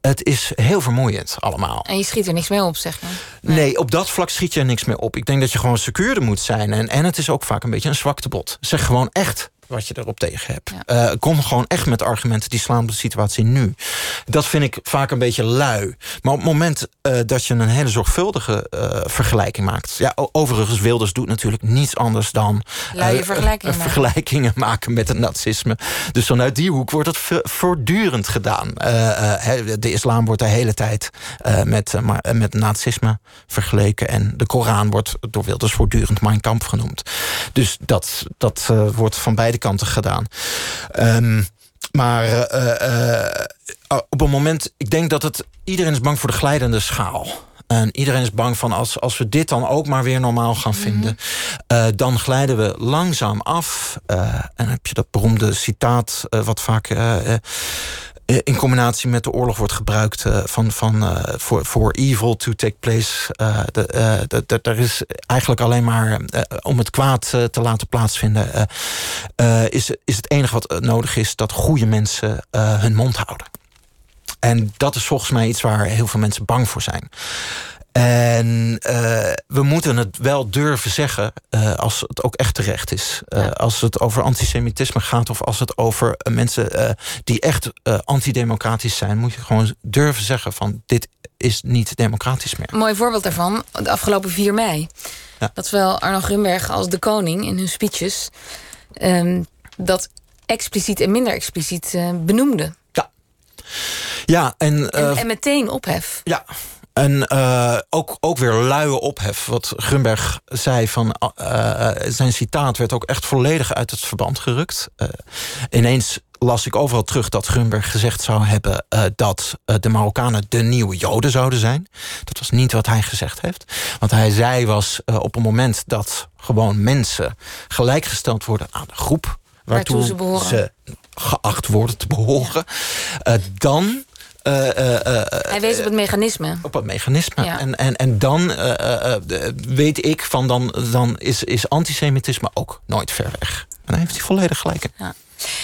het is heel vermoeiend allemaal. En je schiet er niks mee op, zeg je? Nee. nee. op dat vlak schiet je er niks mee op. Ik denk dat je gewoon secuurder moet zijn. En, en het is ook vaak een beetje een zwaktebod. Zeg gewoon echt wat je erop tegen hebt. Ja. Uh, kom gewoon echt met argumenten die slaan op de situatie nu. Dat vind ik vaak een beetje lui. Maar op het moment uh, dat je een hele zorgvuldige uh, vergelijking maakt... Ja, overigens, Wilders doet natuurlijk niets anders dan... vergelijkingen, vergelijkingen maken met het nazisme. Dus vanuit die hoek wordt het voortdurend gedaan. de islam wordt de hele tijd met, met nazisme vergeleken... en de Koran wordt door Wilders voortdurend Mein Kampf genoemd. Dus dat, dat wordt van beide kanten gedaan. Um, maar uh, uh, op een moment, ik denk dat het. Iedereen is bang voor de glijdende schaal. En iedereen is bang van als, als we dit dan ook maar weer normaal gaan vinden, mm -hmm. uh, dan glijden we langzaam af. en dan heb je dat beroemde citaat, wat vaak eh, in combinatie met de oorlog wordt gebruikt uh, van, van, for, for evil to take place. Er is eigenlijk alleen maar om het kwaad te laten plaatsvinden, is, is het enige wat nodig is dat goede mensen hun mond houden. En dat is volgens mij iets waar heel veel mensen bang voor zijn. En uh, we moeten het wel durven zeggen uh, als het ook echt terecht is. Uh, ja. Als het over antisemitisme gaat of als het over mensen die echt antidemocratisch zijn, moet je gewoon durven zeggen van dit is niet democratisch meer. Een mooi voorbeeld daarvan, de afgelopen 4 mei. Ja. Dat zowel Arno Grunberg als de koning in hun speeches um, dat expliciet en minder expliciet benoemden. Ja. Ja, en, en, en meteen ophef. Ja, en uh, ook, ook weer luie ophef. Wat Grunberg zei van uh, zijn citaat werd ook echt volledig uit het verband gerukt. Uh, ineens las ik overal terug dat Grunberg gezegd zou hebben dat de Marokkanen de nieuwe Joden zouden zijn. Dat was niet wat hij gezegd heeft. Wat hij zei was op het moment dat gewoon mensen gelijkgesteld worden aan de groep waartoe, waartoe ze, ze, geacht worden te behoren, ja. dan. Hij wees op het mechanisme. Op het mechanisme. Ja. En, en, en dan weet ik van dan, dan is, is antisemitisme ook nooit ver weg. En daar heeft hij volledig gelijk in. Ja.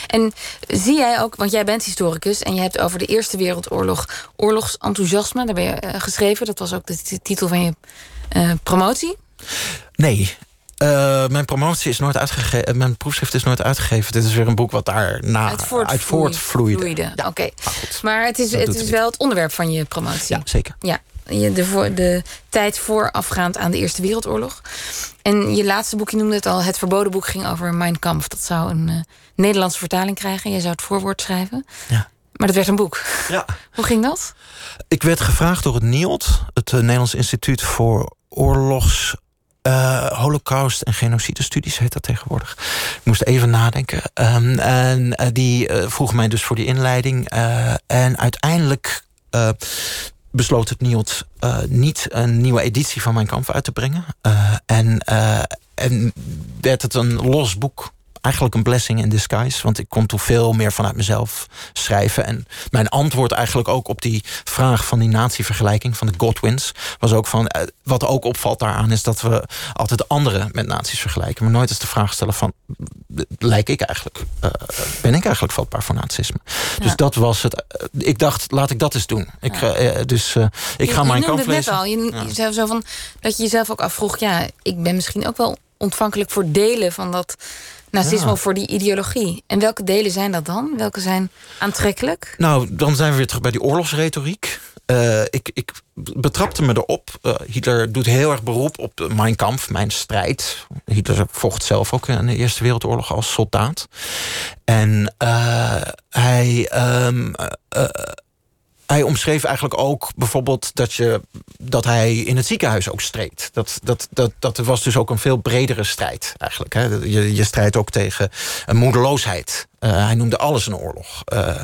En zie jij ook, want jij bent historicus en je hebt over de Eerste Wereldoorlog oorlogsenthousiasme, daar ben je geschreven. Dat was ook de titel van je uh, promotie. Nee. Uh, mijn promotie is nooit uitgegeven. Mijn proefschrift is nooit uitgegeven. Dit is weer een boek wat daarna uit, voortvloeide. uit voortvloeide. Ja, Oké. Okay. Maar het is, het is wel het onderwerp van je promotie. Ja, zeker. Ja. De, voor, de tijd voorafgaand aan de Eerste Wereldoorlog. En je laatste boek, je noemde het al, Het Verboden Boek ging over Mein Kampf. Dat zou een uh, Nederlandse vertaling krijgen. Jij zou het voorwoord schrijven. Ja. Maar dat werd een boek. Ja. Hoe ging dat? Ik werd gevraagd door het NIOD, het Nederlands Instituut voor Oorlogs. Uh, Holocaust en genocidestudies heet dat tegenwoordig. Ik moest even nadenken. Um, en uh, die uh, vroeg mij dus voor die inleiding. en uiteindelijk besloot het NIOD uh, niet een nieuwe editie van Mijn Kamp uit te brengen. En, en werd het een los boek. Eigenlijk een blessing in disguise. Want ik kon toen veel meer vanuit mezelf schrijven. En mijn antwoord eigenlijk ook op die vraag van die nazi-vergelijking van de Godwins... was ook van, wat ook opvalt daaraan is dat we altijd anderen met nazi's vergelijken. Maar nooit eens de vraag stellen van, lijk ik eigenlijk? Uh, ben ik eigenlijk vatbaar voor nazisme? Ja. Dus dat was het. Ik dacht, laat ik dat eens doen. Ik, ja. uh, dus ik je, ga mijn kant lezen. Al. Je, ja. zei zo van dat je jezelf ook afvroeg, ja, ik ben misschien ook wel ontvankelijk voor delen van dat nazisme ja. voor die ideologie. En welke delen zijn dat dan? Welke zijn aantrekkelijk? Nou, dan zijn we weer terug bij die oorlogsretoriek. Uh, ik, ik betrapte me erop. Uh, Hitler doet heel erg beroep op Mein Kampf, mijn strijd. Hitler vocht zelf ook in de Eerste Wereldoorlog als soldaat. En uh, hij. Um, hij omschreef eigenlijk ook bijvoorbeeld dat, je, dat hij in het ziekenhuis ook streed. Dat, dat, dat, dat was dus ook een veel bredere strijd eigenlijk. Hè. Je, je strijdt ook tegen een moedeloosheid. Uh, hij noemde alles een oorlog. Uh,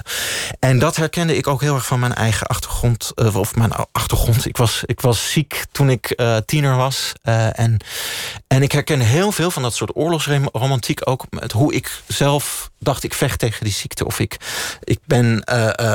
en dat herkende ik ook heel erg van mijn eigen achtergrond. Uh, of mijn achtergrond. Ik was, ik was ziek toen ik tiener was. en, en ik herkende heel veel van dat soort oorlogsromantiek ook. Met hoe ik zelf dacht ik vecht tegen die ziekte. Of ik, ik ben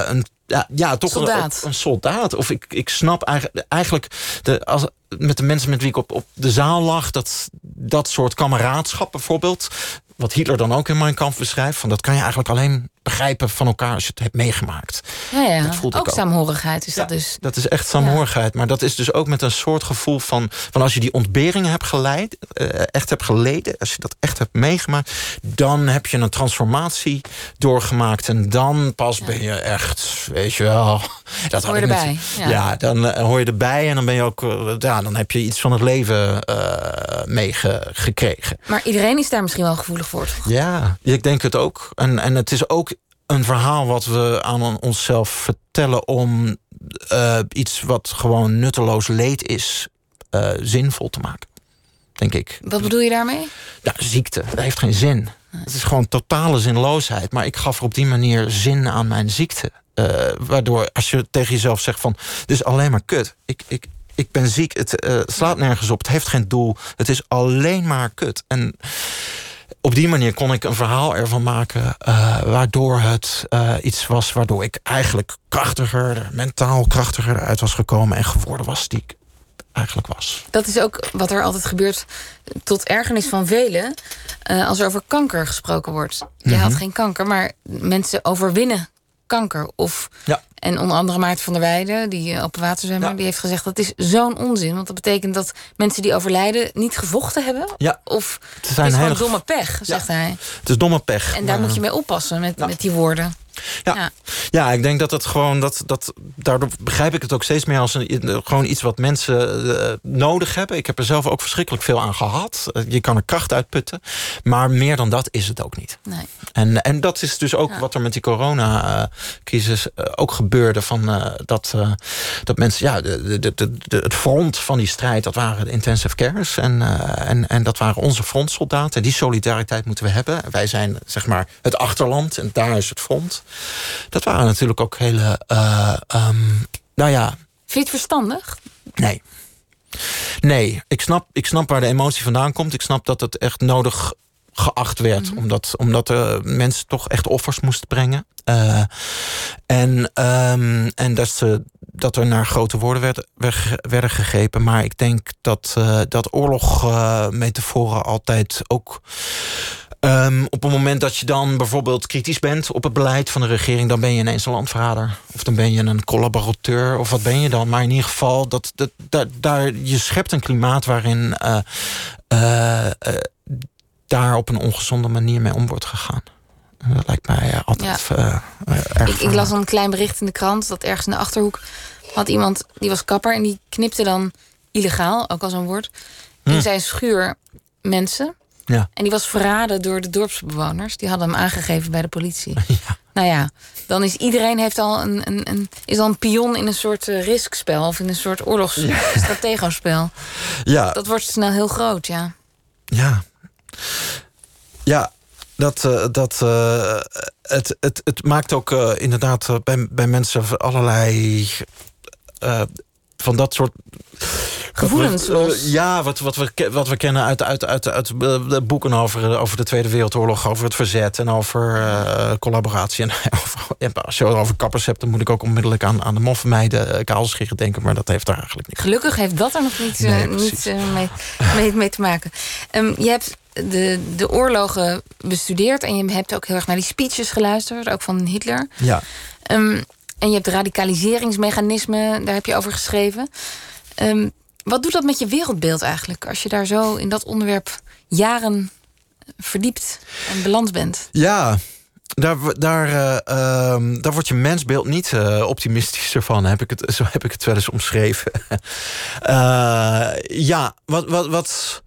een ja, ja toch soldaat. Een, een, soldaat. Of ik, ik snap eigenlijk, eigenlijk de, als, met de mensen met wie ik op, op de zaal lag... dat, dat soort kameraadschap bijvoorbeeld... wat Hitler dan ook in Mein Kampf beschrijft... Van, dat kan je eigenlijk alleen begrijpen van elkaar als je het hebt meegemaakt. Ja, ja. Dat voelt ook, ook saamhorigheid is ja, dat dus. Dat is echt saamhorigheid. Ja. Maar dat is dus ook met een soort gevoel van... van als je die ontberingen hebt geleid, uh, echt hebt geleden... als je dat echt hebt meegemaakt... dan heb je een transformatie doorgemaakt. En dan pas ja. ben je echt, weet je wel... Dat hoor je erbij. Ja. ja, dan uh, hoor je erbij en dan ben je ook... Uh, ja, dan heb je iets van het leven meegekregen. Maar iedereen is daar misschien wel gevoelig voor. Ja, ik denk het ook. En, en het is ook een verhaal wat we aan onszelf vertellen om uh, iets wat gewoon nutteloos leed is, uh, zinvol te maken. Denk ik. Wat bedoel je daarmee? Ja, ziekte. Dat heeft geen zin. Het is gewoon totale zinloosheid. Maar ik gaf er op die manier zin aan mijn ziekte. Uh, waardoor als je tegen jezelf zegt van... dit is alleen maar kut. Ik, ik, ik ben ziek. Het slaat nergens op. Het heeft geen doel. Het is alleen maar kut. En op die manier kon ik een verhaal ervan maken... Uh, waardoor het uh, iets was waardoor ik eigenlijk krachtiger... mentaal krachtiger eruit was gekomen... en geworden was die ik eigenlijk was. Dat is ook wat er altijd gebeurt tot ergernis van velen... Uh, als er over kanker gesproken wordt. Je mm -hmm. had geen kanker, maar mensen overwinnen kanker. Of, ja. En onder andere Maarten van der Weijden, die open waterzwemmer... Ja. die heeft gezegd dat is zo'n onzin. Want dat betekent dat mensen die overlijden niet gevochten hebben. Ja. Of het, het is gewoon domme pech, zegt hij. Het is domme pech. En daar moet je mee oppassen met, met die woorden. Ja. Ja. Ja. ik denk dat het gewoon dat, dat daardoor begrijp ik het ook steeds meer als een, gewoon iets wat mensen eh, nodig hebben. Ik heb er zelf ook verschrikkelijk veel aan gehad. Eh, je kan er kracht uit putten, maar meer dan dat is het ook niet. Nee. En, en dat is dus ook Ja. wat er met die corona-crisis eh, ook gebeurde. Van, eh, dat, dat mensen, ja, de, de, de, de- het front van die strijd, dat waren de intensive cares. En, en, en dat waren onze frontsoldaten. En die solidariteit moeten we hebben. Wij zijn zeg maar het achterland en daar is het front. Dat waren natuurlijk ook hele, eh, ehm, nou ja, Vind je het verstandig? Nee. Nee, ik snap, ik snap waar de emotie vandaan komt. Ik snap dat het echt nodig geacht werd. Omdat, omdat er mensen toch echt offers moesten brengen. Eh, en ehm, en dat, ze, dat er naar grote woorden werd, werd- werden gegrepen. Maar ik denk dat, eh dat oorlog-metaforen altijd ook... Ehm, op het moment dat je dan bijvoorbeeld kritisch bent op het beleid van de regering, dan ben je ineens een landverrader. Of dan ben je een collaborateur, of wat ben je dan? Maar in ieder geval, dat, dat, daar, daar, je schept een klimaat waarin eh, eh, eh, daar op een ongezonde manier mee om wordt gegaan. Dat lijkt mij altijd erg. Ik, ik las een klein bericht in de krant dat ergens in de achterhoek had iemand die was kapper en die knipte dan illegaal, ook als een woord, in zijn schuur mensen. Ja. En die was verraden door de dorpsbewoners. Die hadden hem aangegeven bij de politie. Nou ja, dan is iedereen heeft al een, een, een, is al een pion in een soort eh, riskspel of in een soort oorlogsstrategospel. Ja, Dat wordt snel heel groot, ja. Ja. Ja, dat, eh, dat, eh, het, het, het maakt ook inderdaad bij, bij mensen allerlei van dat soort Gevoelens wat, eh, ja, wat, wat, we, wat we kennen uit, uit, uit, uit eh, de boeken over, over de Tweede Wereldoorlog, over het verzet en over eh, collaboratie. En over, als je over kappers hebt, dan moet ik ook onmiddellijk aan, aan de moffenmeiden kaalscheren denken, maar dat heeft daar eigenlijk niet. Gelukkig heeft dat er nog niet, eh, Nee, niet eh, mee, mee, mee te maken. Ehm, je hebt de, de oorlogen bestudeerd en je hebt ook heel erg naar die speeches geluisterd, ook van Hitler. Ja. Ehm, en je hebt radicaliseringsmechanismen, daar heb je over geschreven. Ehm, wat doet dat met je wereldbeeld eigenlijk, als je daar zo in dat onderwerp jaren verdiept en beland bent? Ja, daar, daar, eh, ehm, daar wordt je mensbeeld niet eh, optimistischer van. Heb ik het, zo heb ik het wel eens omschreven. Eh, ja, wat, wat, wat,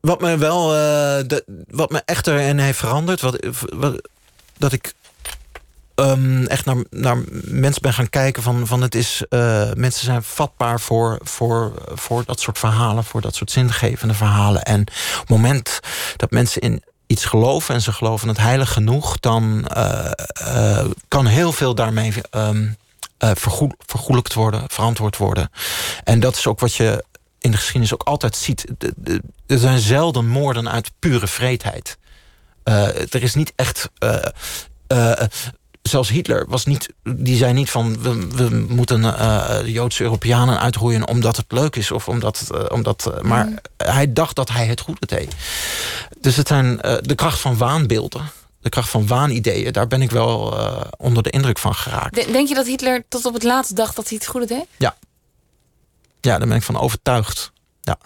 wat me wel, wat me echt erin heeft veranderd, wat, wat, dat ik ehm, echt naar, naar mensen ben gaan kijken van, van het is, eh, mensen zijn vatbaar voor, voor, voor dat soort verhalen, voor dat soort zingevende verhalen. En op het moment dat mensen in iets geloven en ze geloven het heilig genoeg, dan eh, eh, kan heel veel daarmee vergoed, vergoelijkt worden, verantwoord worden. En dat is ook wat je in de geschiedenis ook altijd ziet. Er zijn zelden moorden uit pure vreedheid. Er is niet echt. Zelfs Hitler was niet. Die zei niet van we, we moeten de Joodse Europeanen uitroeien omdat het leuk is of omdat. eh, omdat eh, maar hij dacht dat hij het goede deed. Dus het zijn de kracht van waanbeelden. De kracht van waanideeën, daar ben ik wel onder de indruk van geraakt. De- Denk je dat Hitler tot op het laatst dacht dat hij het goede deed? Ja, daar ben ik van overtuigd. Ja.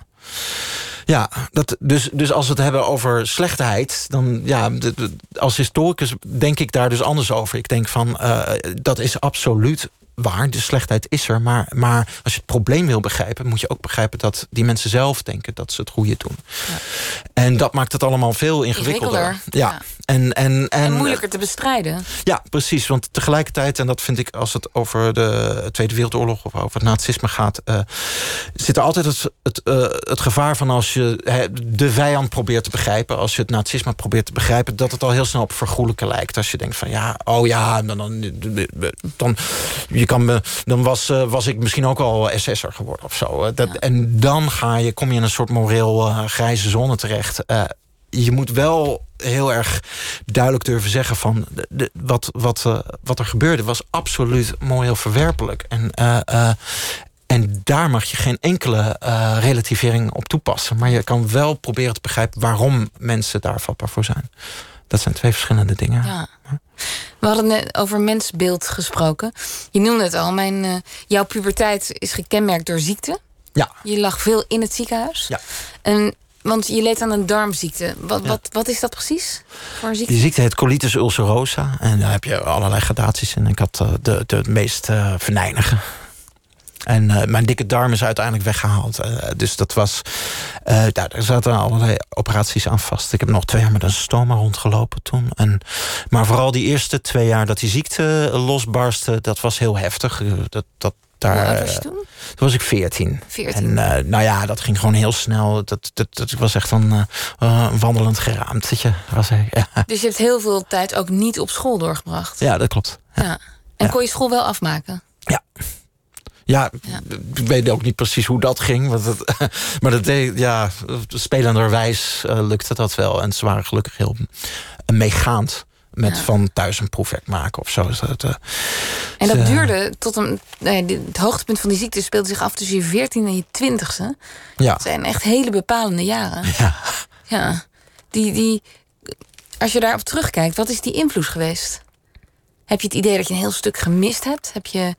Ja, dat, dus, dus als we het hebben over slechtheid, dan ja, als historicus denk ik daar dus anders over. Ik denk van eh, dat is absoluut waar, de slechtheid is er. Maar, maar als je het probleem wil begrijpen, moet je ook begrijpen dat die mensen zelf denken dat ze het goede doen. En dat maakt het allemaal veel ingewikkelder. Ingewikkelder, Ja. ja. En, en, en, En moeilijker te bestrijden. ja, precies. Want tegelijkertijd, en dat vind ik als het over de Tweede Wereldoorlog of over het nazisme gaat, eh, zit er altijd het, het, eh, het gevaar van als je de vijand probeert te begrijpen, als je het nazisme probeert te begrijpen, dat het al heel snel op vergoelijken lijkt. Als je denkt van ja, oh ja, dan, dan, dan, je kan me, dan was, eh, was ik misschien ook al SS'er geworden of zo. Dat, En dan ga je, kom je in een soort moreel grijze zone terecht. Je moet wel heel erg duidelijk durven zeggen van de, de- wat, wat, eh, wat er gebeurde was absoluut moreel verwerpelijk. En, eh, eh, en daar mag je geen enkele relativering op toepassen. Maar je kan wel proberen te begrijpen waarom mensen daar vatbaar voor zijn. Dat zijn twee verschillende dingen. Ja. We hadden net over mensbeeld gesproken. Je noemde het al, mijn, jouw puberteit is gekenmerkt door ziekte. Ja. Je lag veel in het ziekenhuis. Ja. En want je leed aan een darmziekte. Wat, wat, wat is dat precies voor een ziekte? Die ziekte heet colitis ulcerosa. En daar heb je allerlei gradaties in. Ik had uh, de, de meest uh, venijnige. En uh, mijn dikke darm is uiteindelijk weggehaald. Uh, dus dat was. Uh, daar zaten allerlei operaties aan vast. Ik heb nog twee jaar met een stoma rondgelopen toen. En, maar vooral die eerste twee jaar dat die ziekte losbarstte, dat was heel heftig. Dat, dat, daar, was je toen? Toen was ik 14. 14. En nou ja, dat ging gewoon heel snel. Dat, dat, dat was echt een wandelend geraamtetje. Was hij, ja. Dus je hebt heel veel tijd ook niet op school doorgebracht? Ja, dat klopt. Ja. ja. En kon je school wel afmaken? Ja. Ja, ja, ik weet ook niet precies hoe dat ging. Want het, maar dat deed, ja, spelenderwijs uh, lukte dat wel. En ze waren gelukkig heel meegaand. Met ja. van thuis een proefwerk maken of zo. Dat, uh, en dat uh, duurde tot een. Nee, het hoogtepunt van die ziekte speelde zich af tussen je 14 en je 20ste. Ja. Dat zijn echt hele bepalende jaren. Ja. ja. Die, die, als je daarop terugkijkt, wat is die invloed geweest? Heb je het idee dat je een heel stuk gemist hebt? Heb je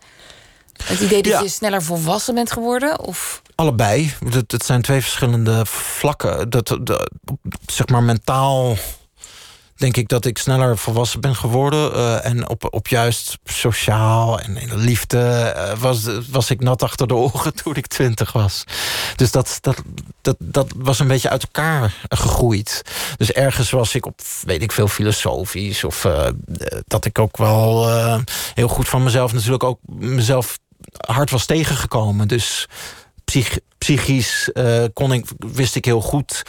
het idee dat Ja. je sneller volwassen bent geworden? Of Allebei. Het, het zijn twee verschillende vlakken. Dat, dat, zeg maar mentaal denk ik dat ik sneller volwassen ben geworden. eh, en op, op juist sociaal en in de liefde eh, was, was ik nat achter de oren toen ik twintig was. Dus dat, dat, dat, dat was een beetje uit elkaar gegroeid. Dus ergens was ik op, weet ik veel, filosofisch. Of eh, dat ik ook wel heel goed van mezelf natuurlijk ook mezelf hard was tegengekomen. Dus psych, psychisch eh, kon ik, wist ik heel goed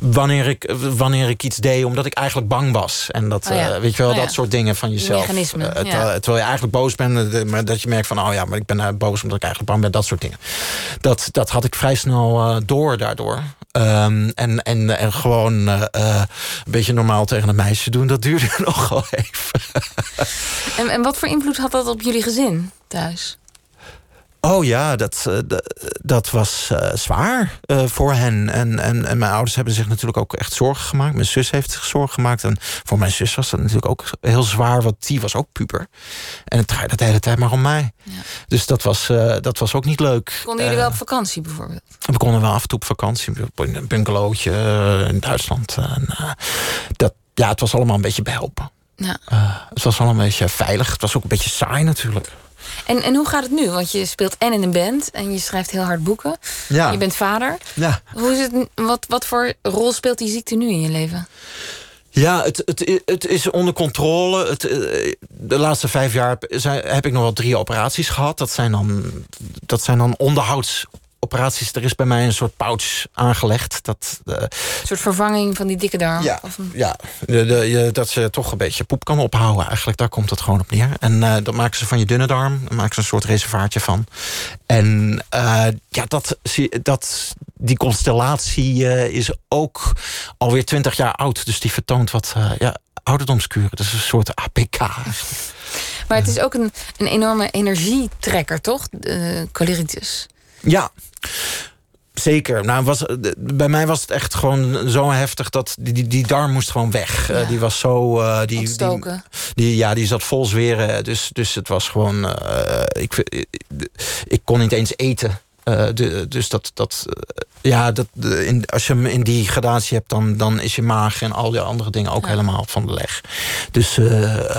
wanneer ik, wanneer ik iets deed, omdat ik eigenlijk bang was. En dat, Oh ja. eh, weet je wel, Oh ja. dat soort dingen van jezelf. mechanismen, Eh, terwijl, je eigenlijk boos bent, maar dat je merkt van, oh ja, maar ik ben boos omdat ik eigenlijk bang ben, dat soort dingen. Dat, dat had ik vrij snel door daardoor. Ehm, en, en, en gewoon een beetje normaal tegen een meisje doen, dat duurde nog wel even. en, en wat voor invloed had dat op jullie gezin thuis? Oh ja, dat, eh, dat was eh, zwaar eh, voor hen. En, en, en mijn ouders hebben zich natuurlijk ook echt zorgen gemaakt. Mijn zus heeft zich zorgen gemaakt. En voor mijn zus was dat natuurlijk ook heel zwaar, want die was ook puber. En het draaide de hele tijd maar om mij. Ja. Dus dat was, dat was ook niet leuk. Konden jullie wel op vakantie bijvoorbeeld? we konden wel af en toe op vakantie. In een bungalowtje in Duitsland. En, dat, ja, het was allemaal een beetje behelpen. Ja. Het was wel een beetje veilig. Het was ook een beetje saai natuurlijk. En, en hoe gaat het nu? Want je speelt en in een band en je schrijft heel hard boeken. Ja. Je bent vader. Ja. Hoe is het, wat, wat voor rol speelt die ziekte nu in je leven? Ja, het, het, het is onder controle. Het, eh, de laatste vijf jaar heb, ik nog wel drie operaties gehad. Dat zijn dan, dat zijn dan onderhoudsoperaties. Er is bij mij een soort pouch aangelegd. Dat, eh, Een soort vervanging van die dikke darm? ja, Of een- ja de, de, je, dat ze toch een beetje poep kan ophouden eigenlijk. Daar komt het gewoon op neer. En eh dat maken ze van je dunne darm. Daar maken ze een soort reservaatje van. En eh, ja, dat, dat, die constellatie is ook alweer twintig jaar oud. Dus die vertoont wat ja, ouderdomskuren. Dat is een soort APK. Maar het is ook een, een enorme energietrekker, toch? De choleritis. Ja. Zeker. Nou, was, de- bij mij was het echt gewoon zo heftig dat die, die, die darm moest gewoon weg. Ja. Eh, die was zo. eh, die, die, ja, die zat vol zweren. Dus, dus het was gewoon. eh, ik, ik, kon niet eens eten. Eh, de, dus dat. dat eh, ja, dat, in, als je hem in die gradatie hebt, dan, dan is je maag en al die andere dingen ook Ja. helemaal van de leg. Dus eh,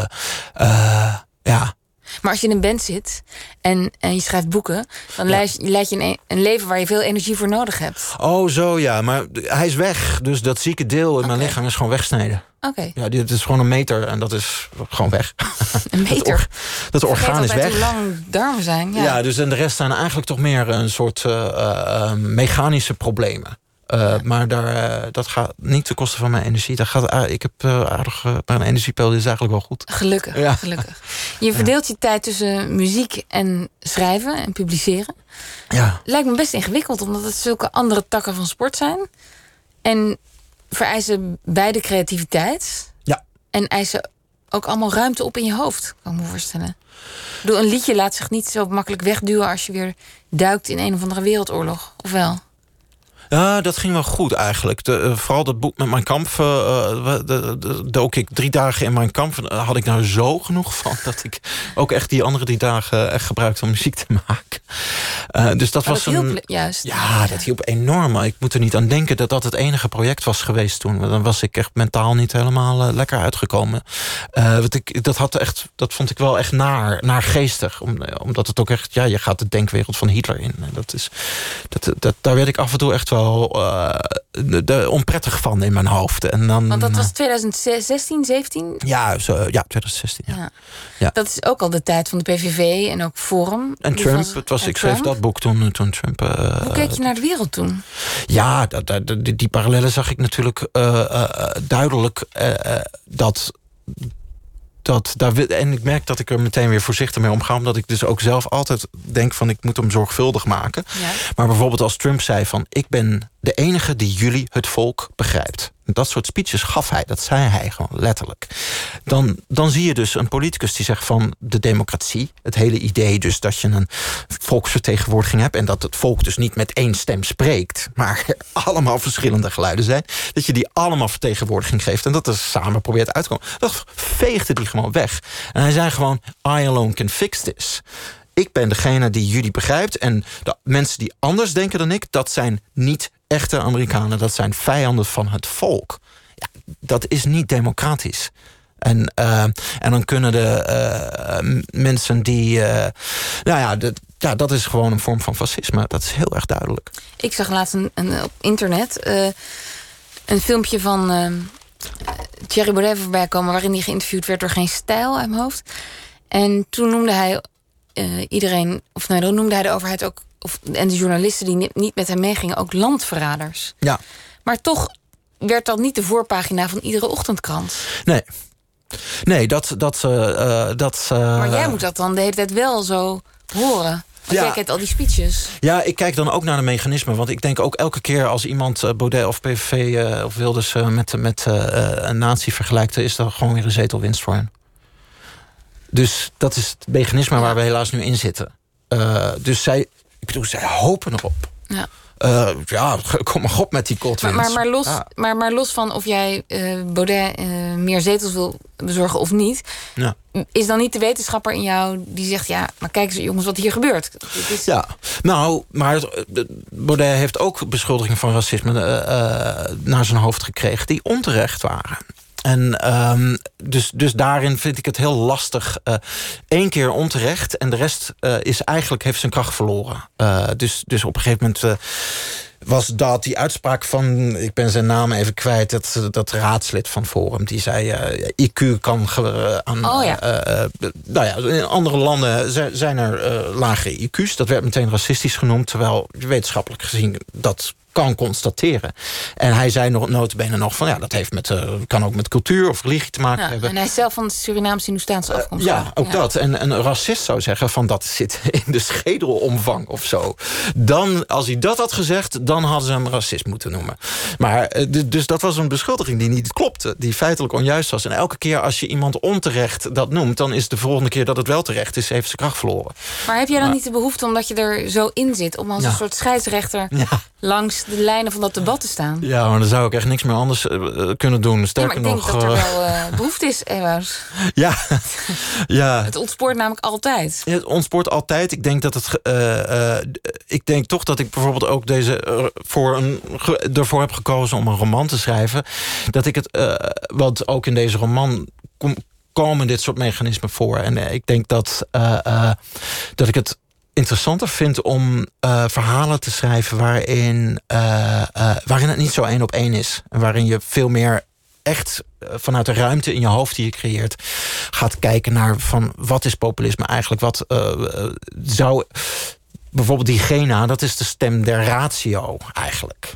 eh, ja. Maar als je in een band zit en, en je schrijft boeken... dan leid, leid je een, een leven waar je veel energie voor nodig hebt. Oh, zo ja. Maar hij is weg. Dus dat zieke deel in mijn lichaam is gewoon weggesneden. Oké, Ja, dit is gewoon een meter en dat is gewoon weg. een Dat, meter. or- dat orgaan is weg. hoe lang darmen zijn. Ja. Ja. dus en de rest zijn eigenlijk toch meer een soort eh, eh, mechanische problemen. Eh, Maar daar, eh, dat gaat niet ten koste van mijn energie. Dat gaat, ah, ik heb eh, aardig. mijn energiepeil is eigenlijk wel goed. Gelukkig, Ja. gelukkig. Je verdeelt je tijd tussen muziek en schrijven en publiceren. Ja, Lijkt me best ingewikkeld, omdat het zulke andere takken van sport zijn. En vereisen beide creativiteit. Ja. En eisen ook allemaal ruimte op in je hoofd, kan ik me voorstellen. Een liedje laat zich niet zo makkelijk wegduwen als je weer duikt in een of andere wereldoorlog. Of wel? Ja, dat ging wel goed eigenlijk. De, uh, vooral dat boek met mijn kamp. Uh, dook ik drie dagen in mijn kamp. had ik nou zo genoeg van dat ik ook echt die andere drie dagen echt gebruikte om muziek te maken. Uh, dus dat maar was dat een. hielp juist. Ja, dat hielp enorm. Ik moet er niet aan denken dat dat het enige project was geweest toen. Dan was ik echt mentaal niet helemaal lekker uitgekomen. wat ik, dat, had echt, dat vond ik wel echt naar, naar geestig. Om, omdat het ook echt. Ja, je gaat de denkwereld van Hitler in. En dat is, dat, dat, daar werd ik af en toe echt wel uh, de, onprettig van in mijn hoofd. En dan, Want dat was 2016, 17? Ja, zo, ja 2016. Ja. Ja. ja. Dat is ook al de tijd van de PVV en ook Forum. En Trump, was- het was, en ik schreef dat boek toen, toen Trump... uh, Hoe keek je naar de wereld toen? Ja, dat, dat, die, die parallellen zag ik natuurlijk duidelijk dat. Dat, daar, wil- en ik merk dat ik er meteen weer voorzichtig mee omga. Omdat ik dus ook zelf altijd denk van ik moet hem zorgvuldig maken. Ja. Maar bijvoorbeeld als Trump zei van... ik ben de enige die jullie, het volk, begrijpt. Dat soort speeches gaf hij, dat zei hij gewoon letterlijk. Dan, dan zie je dus een politicus die zegt van de democratie... het hele idee dus dat je een volksvertegenwoordiging hebt... en dat het volk dus niet met één stem spreekt... maar allemaal verschillende geluiden zijn... dat je die allemaal vertegenwoordiging geeft... en dat er samen probeert uit te komen. Dat veegde die gewoon weg. En hij zei gewoon, I alone can fix this ik ben degene die jullie begrijpt. En de mensen die anders denken dan ik, dat zijn niet echte Amerikanen. Dat zijn vijanden van het volk. Dat is niet democratisch. En, uh, en dan kunnen de uh, mensen die. Uh, nou ja, ja, dat is gewoon een vorm van fascisme. Dat is heel erg duidelijk. Ik zag laatst een, op internet eh, een filmpje van eh, Thierry Baudet voorbij komen... waarin hij geïnterviewd werd door Geen Stijl uit mijn hoofd. En toen noemde hij iedereen, of nou, dan noemde hij de overheid ook, of, en de journalisten die niet, met hem meegingen, ook landverraders. Ja. Maar toch werd dat niet de voorpagina van iedere ochtendkrant. Nee. Nee, dat. dat, uh, dat uh, maar jij moet dat dan de hele tijd wel zo horen. Want Ja. jij kent al die speeches. Ja, ik kijk dan ook naar de mechanismen. Want ik denk ook elke keer als iemand eh, Baudet of PVV eh, of Wilders eh, met, met eh, een nazi vergelijkt, is er gewoon weer een zetelwinst voor hen. Dus dat is het mechanisme waar we helaas nu in zitten. Eh, dus zij, ik bedoel, zij hopen erop. Ja. Eh, ja, kom maar op met die cold Maar, maar, maar, los, Ja. maar, maar los van of jij eh, Baudet eh, meer zetels wil bezorgen of niet, Ja. is dan niet de wetenschapper in jou die zegt: ja, maar kijk eens, jongens, wat hier gebeurt. Is, Ja, nou, maar Baudet heeft ook beschuldigingen van racisme naar zijn hoofd gekregen... die onterecht waren. En ehm, dus, dus daarin vind ik het heel lastig. Eén keer onterecht en de rest eh, is eigenlijk heeft zijn kracht verloren. Eh, dus, dus op een gegeven moment... eh, was dat die uitspraak van, ik ben zijn naam even kwijt, dat, dat raadslid van Forum, die zei: eh, IQ kan ge- aan. Oh ja. eh, eh, nou ja, in andere landen zi- zijn er eh, lage IQ's. Dat werd meteen racistisch genoemd, terwijl wetenschappelijk gezien dat kan constateren. En hij zei nog notabene nog van ja, dat heeft met, eh, kan ook met cultuur of religie te maken Ja, hebben. en hij is zelf van Surinaamse Hindoestaanse afkomst. Ja, ook dat. En een racist zou zeggen van dat zit in de schedelomvang of zo. Dan, als hij dat had gezegd, dan hadden ze hem racist moeten noemen. Maar eh, dus dat was een beschuldiging die niet klopte, die feitelijk onjuist was. En elke keer als je iemand onterecht dat noemt, dan is de volgende keer dat het wel terecht is, heeft ze kracht verloren. Maar heb jij dan niet de behoefte, omdat je er zo in zit, om als Ja. een soort scheidsrechter Ja. Langs de lijnen van dat debat te staan? Ja, maar dan zou ik echt niks meer anders eh, kunnen doen. Ja, maar Sterker ik denk nog. dat er eh, wel eh, behoefte is, Ewout. ja, ja, Het ontspoort namelijk altijd. Ja, Het ontspoort altijd. Ik denk dat het. ik denk toch dat ik bijvoorbeeld ook deze voor een, ervoor heb gekozen om een roman te schrijven. Dat ik het. want ook in deze roman kom- komen dit soort mechanismen voor. En ik denk dat, dat ik het interessanter vind om eh, verhalen te schrijven waarin, eh, eh, waarin het niet zo één op één is. En waarin je veel meer echt vanuit de ruimte in je hoofd die je creëert gaat kijken naar van wat is populisme eigenlijk? Wat zou bijvoorbeeld die Gena, dat is de stem der ratio eigenlijk.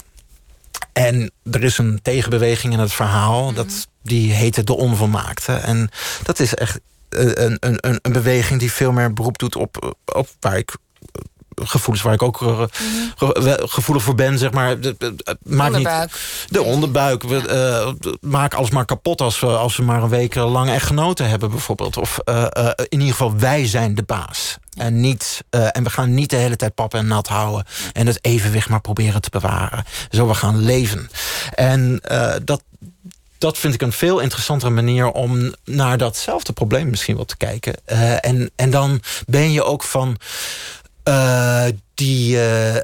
En er is een tegenbeweging in het verhaal, dat, die heette De Onvolmaakte. En dat is echt een, een, een, een beweging die veel meer beroep doet op, op waar ik gevoelens waar ik ook ge gevoelig voor ben, zeg maar. maak onderbuik. niet de onderbuik. We, uh, maak alles maar kapot als we, als we maar een week lang echt genoten hebben, bijvoorbeeld. Of uh, in ieder geval, wij zijn de baas. En, niet, en we gaan niet de hele tijd pap en nat houden. En het evenwicht maar proberen te bewaren. Zo, we gaan leven. En dat, dat vind ik een veel interessantere manier om naar datzelfde probleem misschien wel te kijken. Uh, en, en dan ben je ook van uh, die, uh,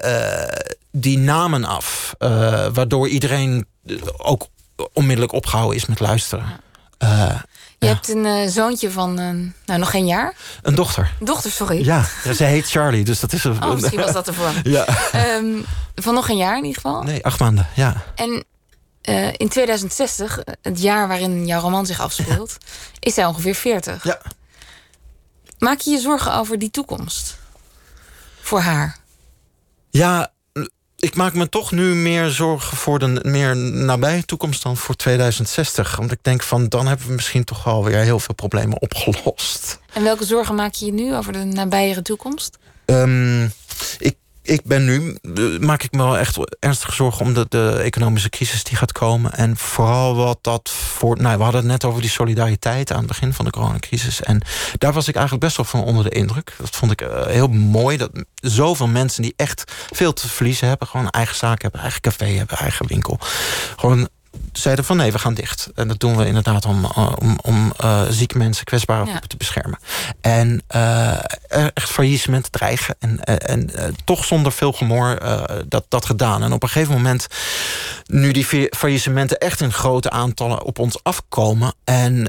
die namen af. waardoor iedereen ook onmiddellijk opgehouden is met luisteren. Je hebt een zoontje van nou, nog geen jaar? Een dochter. Dochter, sorry. Ja, ja ze heet Charlie, dus dat is een... Oh, misschien was dat ervoor. ja. Um, van nog geen jaar in ieder geval? Nee, acht maanden, ja. En uh, in 2060, het jaar waarin jouw roman zich afspeelt, is zij ongeveer 40. Ja. Maak je je zorgen over die toekomst? Voor haar? Ja, ik maak me toch nu meer zorgen voor de meer nabije toekomst dan voor 2060. Want ik denk van dan hebben we misschien toch alweer heel veel problemen opgelost. En welke zorgen maak je je nu over de nabijere toekomst? Um, ik ik ben nu, maak ik me wel echt ernstige zorgen om de, de, economische crisis die gaat komen. En vooral wat dat voor. Nou, we hadden het net over die solidariteit aan het begin van de coronacrisis. En daar was ik eigenlijk best wel van onder de indruk. Dat vond ik uh, heel mooi. Dat zoveel mensen die echt veel te verliezen hebben, gewoon eigen zaak hebben, eigen café hebben, eigen winkel. Gewoon zeiden van nee, we gaan dicht. En dat doen we inderdaad om, eh, om, om uh, zieke mensen, kwetsbare groepen te beschermen. En uh, echt faillissementen dreigen. En, en toch zonder veel gemor dat, dat gedaan. En op een gegeven moment, nu die faillissementen echt in grote aantallen op ons afkomen. En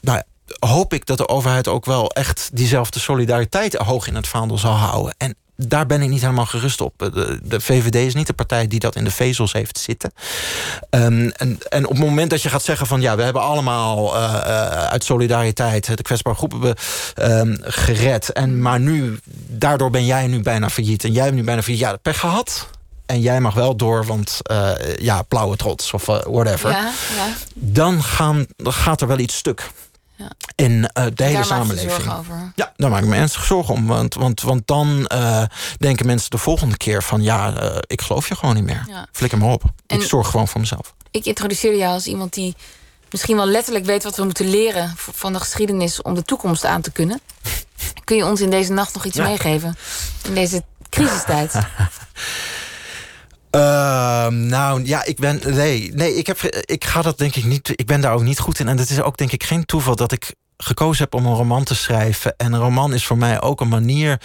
nou, hoop ik dat de overheid ook wel echt diezelfde solidariteit hoog in het vaandel zal houden. En daar ben ik niet helemaal gerust op. De, de, VVD is niet de partij die dat in de vezels heeft zitten. Um, en, en, op het moment dat je gaat zeggen van... ja, we hebben allemaal uh, uit solidariteit de kwetsbare groepen um, gered... En, maar nu, daardoor ben jij nu bijna failliet... en jij bent nu bijna failliet. Ja, pech gehad. En jij mag wel door, want uh, ja, plauwe trots of whatever. Ja, ja. Dan, gaan, dan gaat er wel iets stuk in uh, de hele samenleving. Ja, daar maak ik me ernstig zorgen om. Want, want, want dan uh, denken mensen de volgende keer van... ja, uh, ik geloof je gewoon niet meer. Ja. Flikker me op. En ik zorg gewoon voor mezelf. Ik introduceerde jou als iemand die misschien wel letterlijk weet... wat we moeten leren van de geschiedenis om de toekomst aan te kunnen. Kun je ons in deze nacht nog iets ja. meegeven? In deze crisistijd? Uh, nou ja, ik ben. Nee, nee ik, heb, ik ga dat denk ik niet. Ik ben daar ook niet goed in. En het is ook denk ik geen toeval dat ik gekozen heb om een roman te schrijven. En een roman is voor mij ook een manier.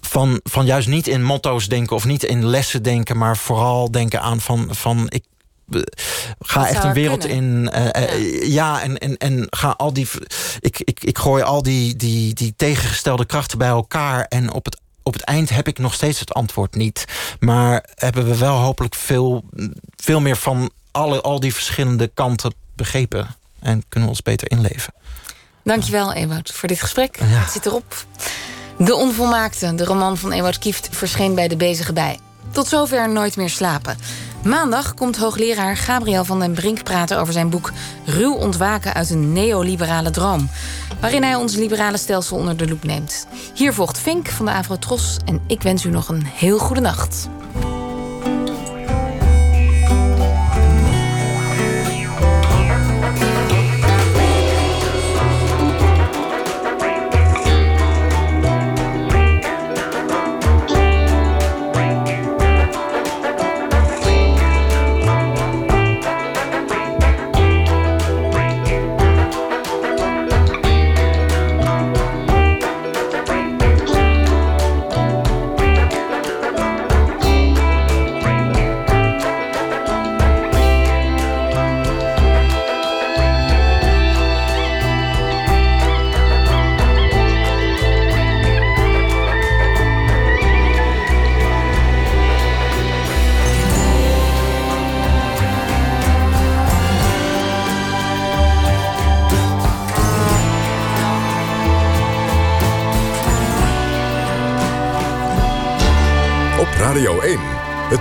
Van, van juist niet in motto's denken of niet in lessen denken, maar vooral denken aan van, van ik, ga echt een wereld in. Uh, ja. ja, en, en, en ga al die. Ik, ik, ik gooi al die, die, die tegengestelde krachten bij elkaar. En op het op het eind heb ik nog steeds het antwoord niet. Maar hebben we wel hopelijk veel, veel meer van alle, al die verschillende kanten begrepen. En kunnen we ons beter inleven. Dankjewel, Ewout, voor dit gesprek. Het zit erop. De Onvolmaakte, de roman van Ewout Kieft, verscheen bij De Bezige Bij. Tot zover Nooit meer slapen. Maandag komt hoogleraar Gabriel van den Brink praten over zijn boek Ruw ontwaken uit een neoliberale droom. Waarin hij ons liberale stelsel onder de loep neemt. Hier volgt Fink van de Avrotros en ik wens u nog een heel goede nacht.